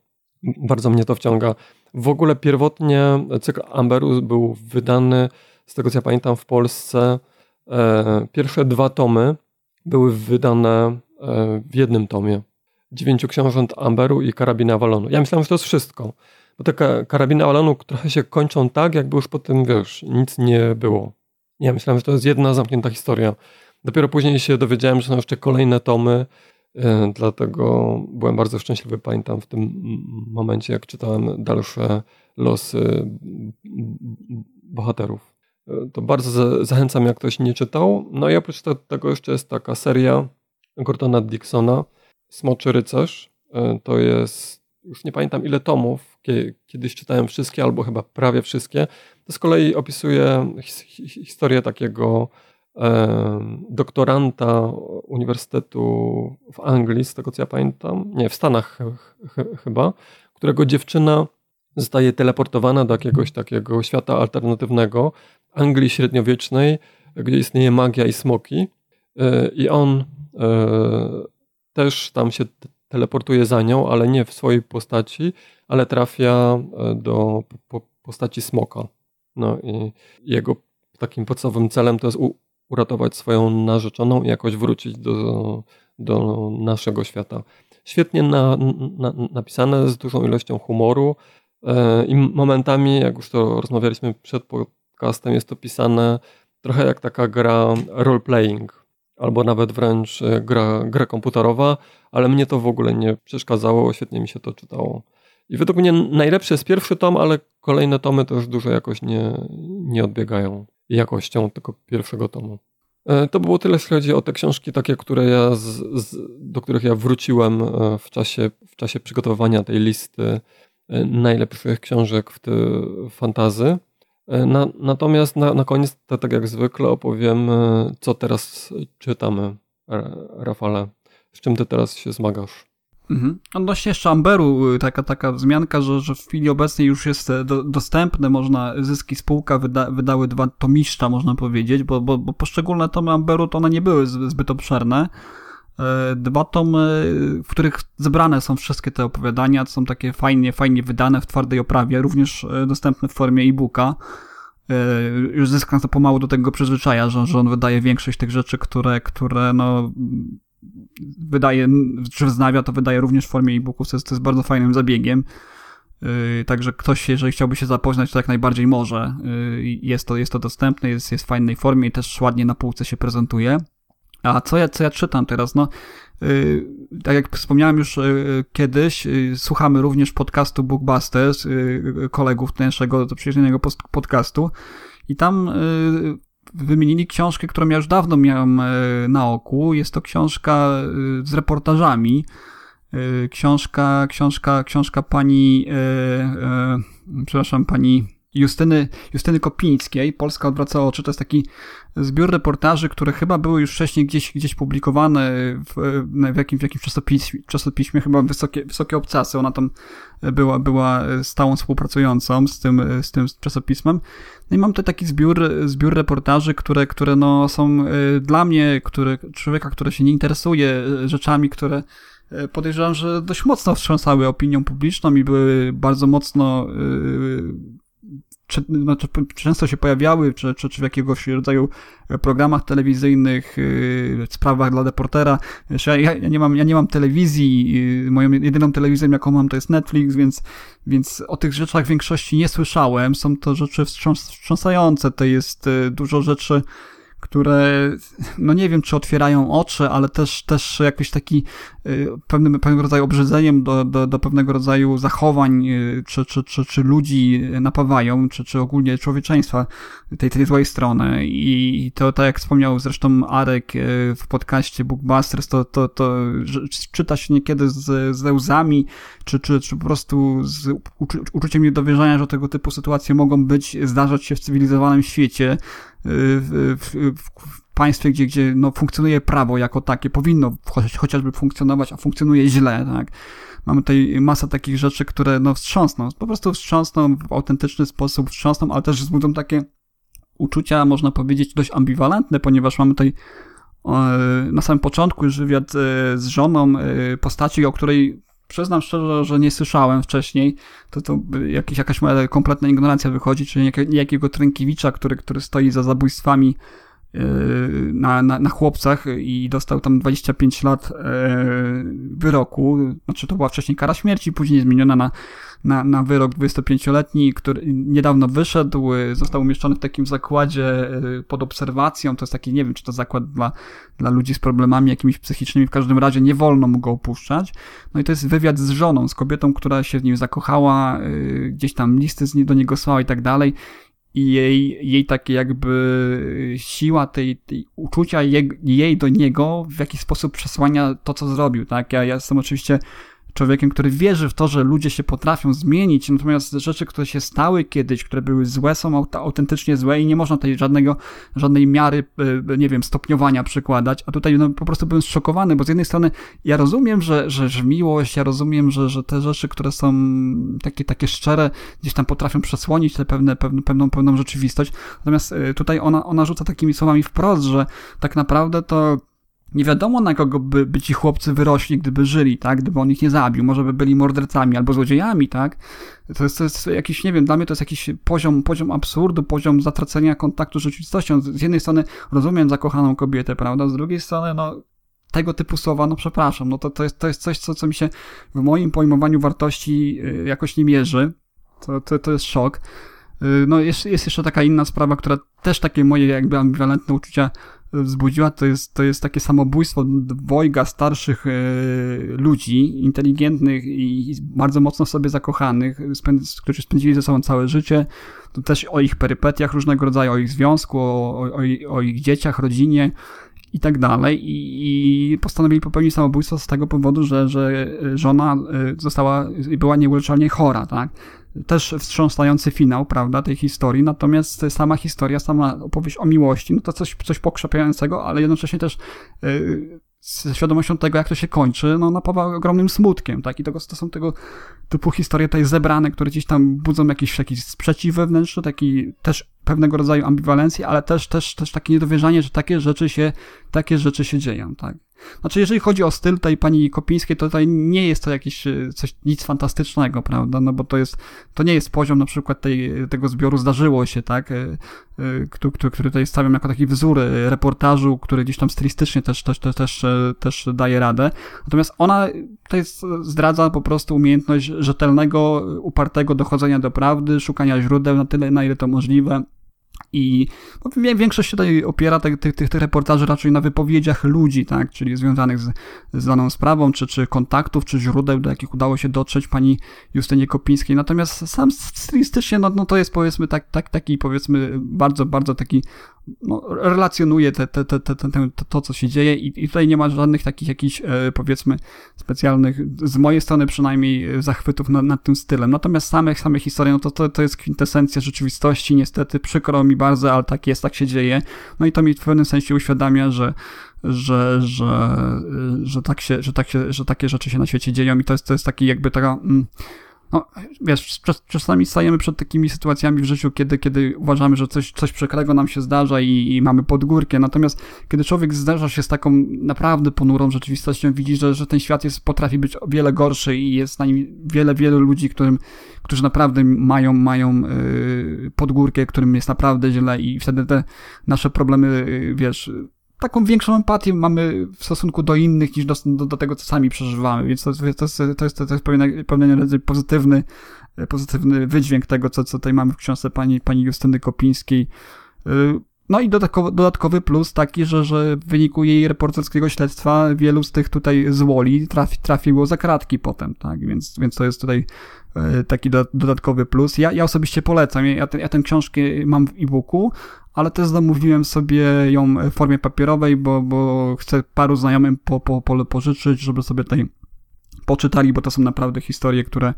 Bardzo mnie to wciąga. W ogóle pierwotnie cykl Amberus był wydany, z tego co ja pamiętam, w Polsce. E, pierwsze dwa tomy były wydane e, w jednym tomie. Dziewięciu książąt Amberu i Karabina Avalonu. Ja myślałem, że to jest wszystko. Bo te Karabiny Avalonu trochę się kończą tak, jakby już po tym, wiesz, nic nie było. Ja myślałem, że to jest jedna zamknięta historia. Dopiero później się dowiedziałem, że są jeszcze kolejne tomy, E, dlatego byłem bardzo szczęśliwy, pamiętam w tym momencie, jak czytałem dalsze losy bohaterów. E, to bardzo zachęcam, jak ktoś nie czytał. No i oprócz tego jeszcze jest taka seria Gordona Dixona, Smoczy Rycerz. E, to jest, już nie pamiętam ile tomów, kiedyś czytałem wszystkie, albo chyba prawie wszystkie. To z kolei opisuje historię takiego doktoranta Uniwersytetu w Anglii, z tego co ja pamiętam, nie, w Stanach ch chyba, którego dziewczyna zostaje teleportowana do jakiegoś takiego świata alternatywnego, Anglii średniowiecznej, gdzie istnieje magia i smoki. E, I on e, też tam się teleportuje za nią, ale nie w swojej postaci, ale trafia e, do postaci smoka. No i jego takim podstawowym celem to jest uratować swoją narzeczoną i jakoś wrócić do, do naszego świata. Świetnie na, na, napisane, z dużą ilością humoru i momentami, jak już to rozmawialiśmy przed podcastem, jest to pisane trochę jak taka gra role-playing, albo nawet wręcz e, gra, gra komputerowa, ale mnie to w ogóle nie przeszkadzało, świetnie mi się to czytało. I według mnie najlepszy jest pierwszy tom, ale kolejne tomy też dużo jakoś nie, nie odbiegają jakością tego pierwszego tomu. E, to było tyle, jeśli chodzi o te książki, takie, które ja z, z, do których ja wróciłem e, w czasie, w czasie przygotowywania tej listy najlepszych książek w fantazy. Na, natomiast na, na koniec, tak jak zwykle, opowiem, co teraz czytamy, Rafale. Z czym ty teraz się zmagasz? Mhm. Odnośnie jeszcze Amberu, y, taka, taka wzmianka, że, że w chwili obecnej już jest e, do, dostępne, można, zyski spółka wyda, wydały dwa tomiszcza, można powiedzieć, bo, bo, bo poszczególne tomy Amberu to one nie były zbyt obszerne. E, dwa tomy, w których zebrane są wszystkie te opowiadania, są takie fajnie, fajnie wydane w twardej oprawie, również e, dostępne w formie e-booka. Już zysk to pomału do tego przyzwyczaja, że, że on wydaje większość tych rzeczy, które, które no, wydaje, czy wznawia, to wydaje również w formie e-booków, to jest, to jest bardzo fajnym zabiegiem. Także ktoś, jeżeli chciałby się zapoznać, to jak najbardziej może. Jest, to, jest to dostępne, jest, jest w fajnej formie i też ładnie na półce się prezentuje. A co ja, co ja czytam teraz? No, yy, tak jak wspomniałem już yy, kiedyś, yy, słuchamy również podcastu Bookbusters, yy, kolegów naszego przyjaźnionego podcastu i tam wymienili książkę, którą ja już dawno miałem na oku. Jest to książka z reportażami. Książka, książka, książka pani, przepraszam, pani Justyny, Justyny Kopińskiej, Polska odwraca oczy. To jest taki zbiór reportaży, które chyba były już wcześniej gdzieś, gdzieś publikowane w, w, jakim, w jakimś czasopiśmie, czasopiśmie, chyba wysokie, wysokie obcasy. Ona tam była, była stałą współpracującą z tym, z tym czasopismem. No i mam tutaj taki zbiór, zbiór reportaży, które, które no są y, dla mnie, który, człowieka, który się nie interesuje y, rzeczami, które y, podejrzewam, że dość mocno wstrząsały opinią publiczną i były bardzo mocno czy, znaczy, często się pojawiały, czy, czy, czy w jakiegoś rodzaju programach telewizyjnych, yy, sprawach dla deportera. Ja, ja, nie mam, ja nie mam telewizji, yy, moją jedyną telewizją, jaką mam, to jest Netflix, więc, więc o tych rzeczach w większości nie słyszałem. Są to rzeczy wstrząs wstrząsające, to jest yy, dużo rzeczy, które, no nie wiem, czy otwierają oczy, ale też, też jakiś taki y, pewnym, pewnego rodzaju obrzydzeniem do, do, do pewnego rodzaju zachowań, y, czy, czy, czy, czy ludzi napawają, czy, czy ogólnie człowieczeństwa tej, tej złej strony. I to, tak jak wspomniał zresztą Arek y, w podcaście Bookbusters, to, to, to czyta się niekiedy z, z łzami, czy, czy, czy po prostu z uczuciem niedowierzania, że tego typu sytuacje mogą być, zdarzać się w cywilizowanym świecie, w, w, w państwie, gdzie, gdzie no, funkcjonuje prawo jako takie, powinno chociażby funkcjonować, a funkcjonuje źle, tak. Mamy tutaj masę takich rzeczy, które no wstrząsną, po prostu wstrząsną w autentyczny sposób, wstrząsną, ale też wzbudzą takie uczucia, można powiedzieć, dość ambiwalentne, ponieważ mamy tutaj na samym początku już wywiad e, z żoną e, postaci, o której przyznam szczerze, że nie słyszałem wcześniej, to, to jakieś, jakaś moja kompletna ignorancja wychodzi, czyli niejakiego Trękiewicza, który, który stoi za zabójstwami na, na, na chłopcach i dostał tam 25 lat yy, wyroku. Znaczy to była wcześniej kara śmierci, później zmieniona na na, na wyrok 25-letni, który niedawno wyszedł, został umieszczony w takim zakładzie y, pod obserwacją. To jest taki, nie wiem, czy to zakład dla, dla ludzi z problemami jakimiś psychicznymi, w każdym razie nie wolno mu go opuszczać. No i to jest wywiad z żoną, z kobietą, która się w nim zakochała, gdzieś tam listy do niego słała i tak dalej i jej, jej takie jakby siła tej, tej uczucia jej, jej do niego w jakiś sposób przesłania to, co zrobił, tak? Ja, ja jestem oczywiście człowiekiem, który wierzy w to, że ludzie się potrafią zmienić, natomiast rzeczy, które się stały kiedyś, które były złe, są autentycznie złe i nie można tutaj żadnego, żadnej miary, e, nie wiem, stopniowania przykładać, a tutaj no, po prostu byłem zszokowany, bo z jednej strony ja rozumiem, że, że, że miłość, ja rozumiem, że, że te rzeczy, które są takie, takie szczere, gdzieś tam potrafią przesłonić te pewne, pewne, pewną, pewną rzeczywistość, natomiast e, tutaj ona, ona rzuca takimi słowami wprost, że tak naprawdę to nie wiadomo na kogo by, by ci chłopcy wyrośli, gdyby żyli, tak? Gdyby on ich nie zabił. Może by byli mordercami albo złodziejami, tak? To jest, to jest jakiś, nie wiem, dla mnie to jest jakiś poziom, poziom absurdu, poziom zatracenia kontaktu z rzeczywistością. Z jednej strony rozumiem zakochaną kobietę, prawda? Z drugiej strony, no, tego typu słowa, no przepraszam, no to, to, jest, to jest coś, co, co mi się w moim pojmowaniu wartości y, jakoś nie mierzy. To, to, to jest szok. Y, no jest, jest jeszcze taka inna sprawa, która też takie moje jakby ambiwalentne uczucia wzbudziła, to jest, to jest takie samobójstwo dwojga starszych e, ludzi, inteligentnych i bardzo mocno sobie zakochanych, spęd, którzy spędzili ze sobą całe życie. To też o ich perypetiach różnego rodzaju, o ich związku, o, o, o ich dzieciach, rodzinie i tak dalej. I, I postanowili popełnić samobójstwo z tego powodu, że, że żona e, została, była nieuleczalnie chora, tak? Też wstrząsający finał, prawda, tej historii, natomiast sama historia, sama opowieść o miłości, no to coś, coś pokrzepiającego, ale jednocześnie też yy, z świadomością tego, jak to się kończy, no napawa ogromnym smutkiem, tak, i tego, to są tego typu historie tutaj zebrane, które gdzieś tam budzą jakiś, jakiś sprzeciw wewnętrzny, taki też pewnego rodzaju ambiwalencję, ale też, też, też takie niedowierzanie, że takie rzeczy się, takie rzeczy się dzieją, tak. Znaczy, jeżeli chodzi o styl tej pani Kopińskiej, to tutaj nie jest to jakieś e, coś, nic fantastycznego, prawda? No bo to jest, to nie jest poziom na przykład tej, tego zbioru zdarzyło się, tak? Który, który, który tutaj stawiam jako taki wzór e, reportażu, który gdzieś tam stylistycznie też, też, też, też, e, też daje radę. Natomiast ona tutaj zdradza po prostu umiejętność rzetelnego, upartego dochodzenia do prawdy, szukania źródeł na tyle, na ile to możliwe i większość się tutaj opiera tych, tych, tych reportaży raczej na wypowiedziach ludzi, tak, czyli związanych z, z daną sprawą, czy, czy kontaktów, czy źródeł, do jakich udało się dotrzeć pani Justynie Kopińskiej. Natomiast sam stylistycznie, no, no to jest powiedzmy tak, tak, taki powiedzmy bardzo, bardzo taki no, relacjonuje te, te, te, te, te, to, co się dzieje i, i tutaj nie ma żadnych takich jakichś, e, powiedzmy, specjalnych, z mojej strony przynajmniej, e, zachwytów nad, nad tym stylem. Natomiast same, same historie, no to, to, to jest kwintesencja rzeczywistości, niestety, przykro mi bardzo, ale tak jest, tak się dzieje. No i to mi w pewnym sensie uświadamia, że że, że, e, że, tak się, że, tak się, że takie rzeczy się na świecie dzieją i to jest, to jest taki jakby taka... Mm, no, wiesz, czasami stajemy przed takimi sytuacjami w życiu, kiedy, kiedy uważamy, że coś, coś przekrego nam się zdarza i, i mamy podgórkę, natomiast kiedy człowiek zdarza się z taką naprawdę ponurą rzeczywistością, widzi, że, że ten świat jest, potrafi być o wiele gorszy i jest na nim wiele, wiele ludzi, którym, którzy naprawdę mają, mają yy, podgórkę, którym jest naprawdę źle i wtedy te nasze problemy, yy, wiesz, taką większą empatię mamy w stosunku do innych niż do, do, do tego, co sami przeżywamy, więc to, to, jest, to, jest, to jest pewien, pewien pozytywny, pozytywny wydźwięk tego, co, co tutaj mamy w książce pani, pani Justyny Kopińskiej. Y, No i dodatkowy, dodatkowy plus taki, że, że w wyniku jej reporterskiego śledztwa wielu z tych tutaj złoli trafi, trafiło za kratki potem, tak? Więc, więc to jest tutaj e, taki do, dodatkowy plus. Ja, ja osobiście polecam. Ja, ten, ja tę książkę mam w e-booku, ale też zamówiłem sobie ją w formie papierowej, bo, bo chcę paru znajomym po, po, po, pożyczyć, żeby sobie tutaj poczytali, bo to są naprawdę historie, które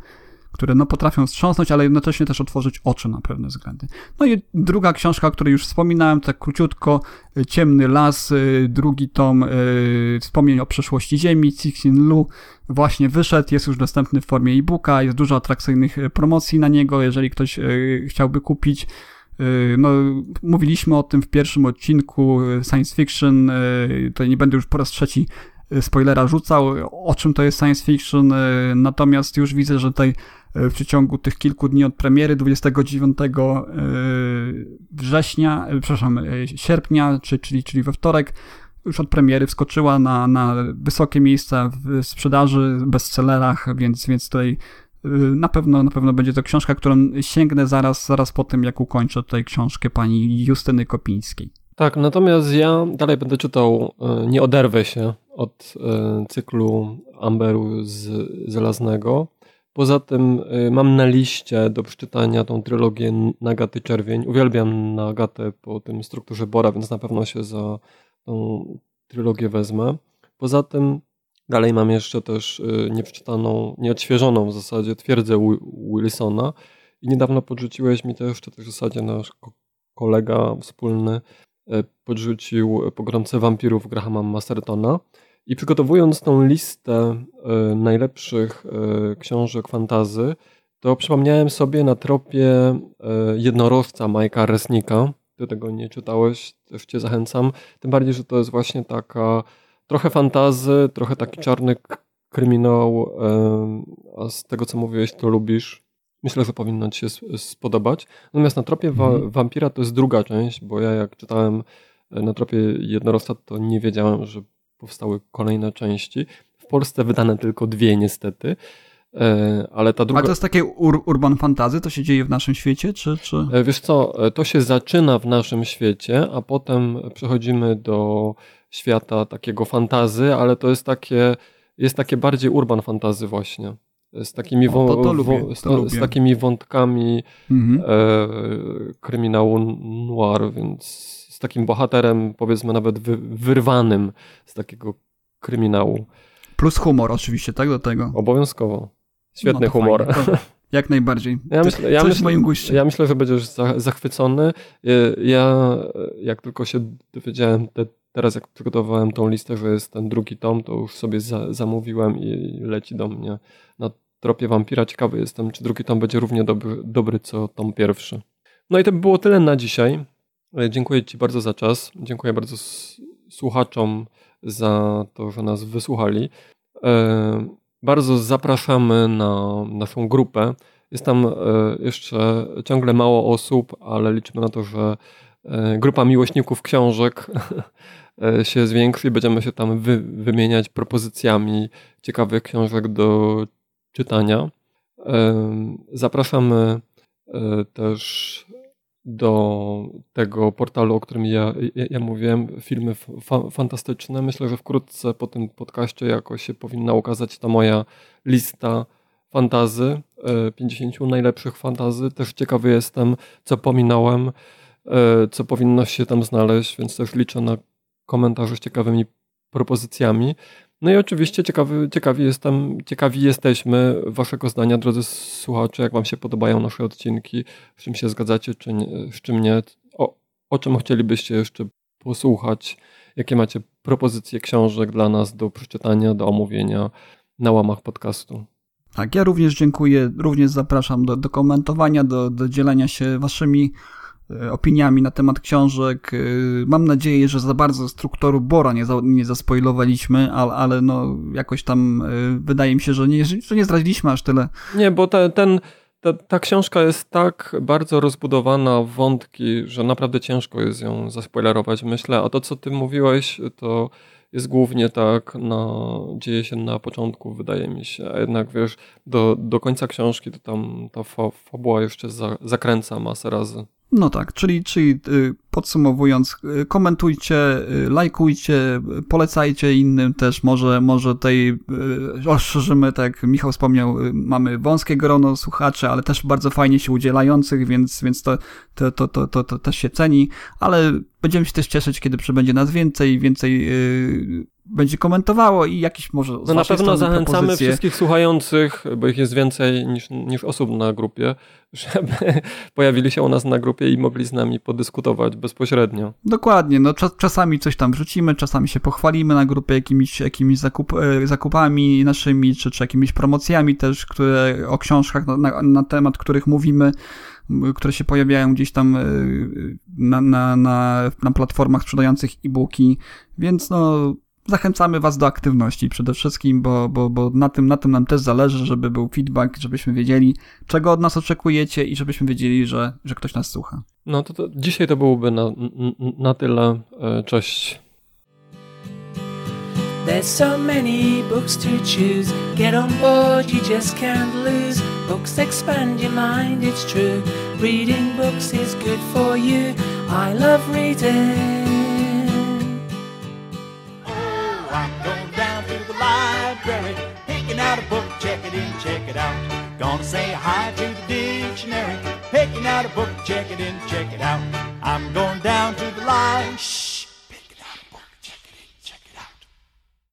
które no potrafią wstrząsnąć, ale jednocześnie też otworzyć oczy na pewne względy. No i druga książka, o której już wspominałem, tak króciutko, Ciemny Las, y, drugi tom y, Wspomnień o przeszłości Ziemi, Cixin Lu, właśnie wyszedł, jest już dostępny w formie e-booka, jest dużo atrakcyjnych y, promocji na niego, jeżeli ktoś chciałby kupić. No, mówiliśmy o tym w pierwszym odcinku science fiction, to nie będę już po raz trzeci spoilera rzucał, o czym to jest science fiction, natomiast już widzę, że tutaj w przeciągu tych kilku dni od premiery 29 e, września, e, przepraszam, e, sierpnia, czyli, czyli we wtorek, już od premiery wskoczyła na, na wysokie miejsca w sprzedaży, bestsellerach, więc, więc tutaj na pewno, na pewno będzie to książka, którą sięgnę zaraz, zaraz po tym, jak ukończę tutaj książkę pani Justyny Kopińskiej. Tak, natomiast ja dalej będę czytał, nie oderwę się od cyklu Amberu z Żelaznego. Poza tym y, mam na liście do przeczytania tą trylogię Nagaty Czerwień. Uwielbiam Nagatę po tym strukturze Bora, więc na pewno się za tą trylogię wezmę. Poza tym dalej mam jeszcze też y, nieprzeczytaną, nieodświeżoną w zasadzie twierdzę Wilsona i niedawno podrzuciłeś mi to jeszcze też w zasadzie nasz kolega wspólny y, podrzucił Pogromcę Wampirów Grahama Mastertona. I przygotowując tą listę y, najlepszych y, książek fantazy, to przypomniałem sobie na tropie y, jednorożca Majka Resnika. Ty tego nie czytałeś, też cię zachęcam. Tym bardziej, że to jest właśnie taka trochę fantazy, trochę taki czarny kryminał, a z tego co mówiłeś, to lubisz. Myślę, że powinno ci się spodobać. Natomiast na tropie mhm. wampira to jest druga część, bo ja jak czytałem na tropie jednorożca, to nie wiedziałem, że powstały kolejne części. W Polsce wydane tylko dwie niestety. E, ale ta druga... A to jest takie ur urban fantazy? To się dzieje w naszym świecie, czy, czy... E, wiesz co, e, to się zaczyna w naszym świecie, a potem przechodzimy do świata takiego fantazy, ale to jest takie, jest takie bardziej urban fantazy właśnie. Z takimi, o, to, to lubię, z, z, takimi wątkami mhm. e, kryminału noir, więc z takim bohaterem, powiedzmy nawet wy, wyrwanym z takiego kryminału. Plus humor oczywiście, tak do tego? Obowiązkowo. Świetny no humor. Jak najbardziej. Ja myślę, ja, moim guście. ja myślę, że będziesz zachwycony. Ja, jak tylko się dowiedziałem, te, teraz jak przygotowałem tą listę, że jest ten drugi tom, to już sobie za, zamówiłem i leci do mnie na tropie wampira. Ciekawy jestem, czy drugi tom będzie równie dobry, dobry co tom pierwszy. No i to by było tyle na dzisiaj. E, dziękuję Ci bardzo za czas. Dziękuję bardzo słuchaczom za to, że nas wysłuchali. E, bardzo zapraszamy na naszą grupę. Jest tam e, jeszcze ciągle mało osób, ale liczymy na to, że grupa miłośników książek się zwiększy i będziemy się tam wy, wymieniać propozycjami ciekawych książek do czytania. Zapraszamy też do tego portalu, o którym ja, ja, ja mówiłem, filmy fa fantastyczne. Myślę, że wkrótce po tym podcaście jakoś się powinna ukazać ta moja lista fantazy, 50 e, najlepszych fantazy. Też ciekawy jestem, co pominąłem, e, co powinno się tam znaleźć, więc też liczę na komentarze z ciekawymi propozycjami. No i oczywiście ciekawy, ciekawi, jestem, ciekawi jesteśmy waszego zdania, drodzy słuchacze, jak wam się podobają nasze odcinki, z czym się zgadzacie, czy nie, z czym nie, o, o czym chcielibyście jeszcze posłuchać, jakie macie propozycje książek dla nas do przeczytania, do omówienia na łamach podcastu. Tak, ja również dziękuję, również zapraszam do, do komentowania, do, do dzielenia się waszymi opiniami na temat książek. E, mam nadzieję, że za bardzo struktury Bora nie, za, nie zaspoilowaliśmy, ale, ale no jakoś tam e, wydaje mi się, że nie, że nie zdradziliśmy aż tyle. Nie, bo te, ten, ta, ta książka jest tak bardzo rozbudowana w wątki, że naprawdę ciężko jest ją zaspoilerować, myślę. A to, co ty mówiłeś, to jest głównie tak, na, dzieje się na początku, wydaje mi się. A jednak wiesz, do, do końca książki to tam ta fa, fabuła jeszcze za, zakręca masę razy. No tak, czyli, czyli y, podsumowując, y, komentujcie, y, lajkujcie, polecajcie innym też, może, może tutaj rozszerzymy, tak jak Michał wspomniał, mamy wąskie grono słuchaczy, ale też bardzo fajnie się udzielających, więc, więc to, to, to, to, to, to też się ceni, ale będziemy się też cieszyć, kiedy przybędzie nas więcej, więcej będzie komentowało i jakiś może. No na pewno zachęcamy propozycje. wszystkich słuchających, bo ich jest więcej niż, niż osób na grupie, żeby pojawili się u nas na grupie i mogli z nami podyskutować bezpośrednio. Dokładnie, no czasami coś tam wrzucimy, czasami się pochwalimy na grupie jakimiś, jakimiś zakup, e, zakupami naszymi, czy, czy jakimiś promocjami też, które o książkach na, na, na temat których mówimy które się pojawiają gdzieś tam e, na, na, na, na platformach sprzedających e-booki, więc no zachęcamy Was do aktywności przede wszystkim, bo, bo, bo na, tym, na tym nam też zależy, żeby był feedback, żebyśmy wiedzieli, czego od nas oczekujecie i żebyśmy wiedzieli, że, że ktoś nas słucha. No to, to dzisiaj to byłoby na, na tyle. E, cześć. There's so many books to choose. Get on board, you just can't lose. Books expand your mind, it's true. Reading books is good for you. I love reading. I'm going down to the library, picking out a book, check it in, check it out. Gonna say hi to the dictionary, picking out a book, check it in, check it out. I'm going down to the library.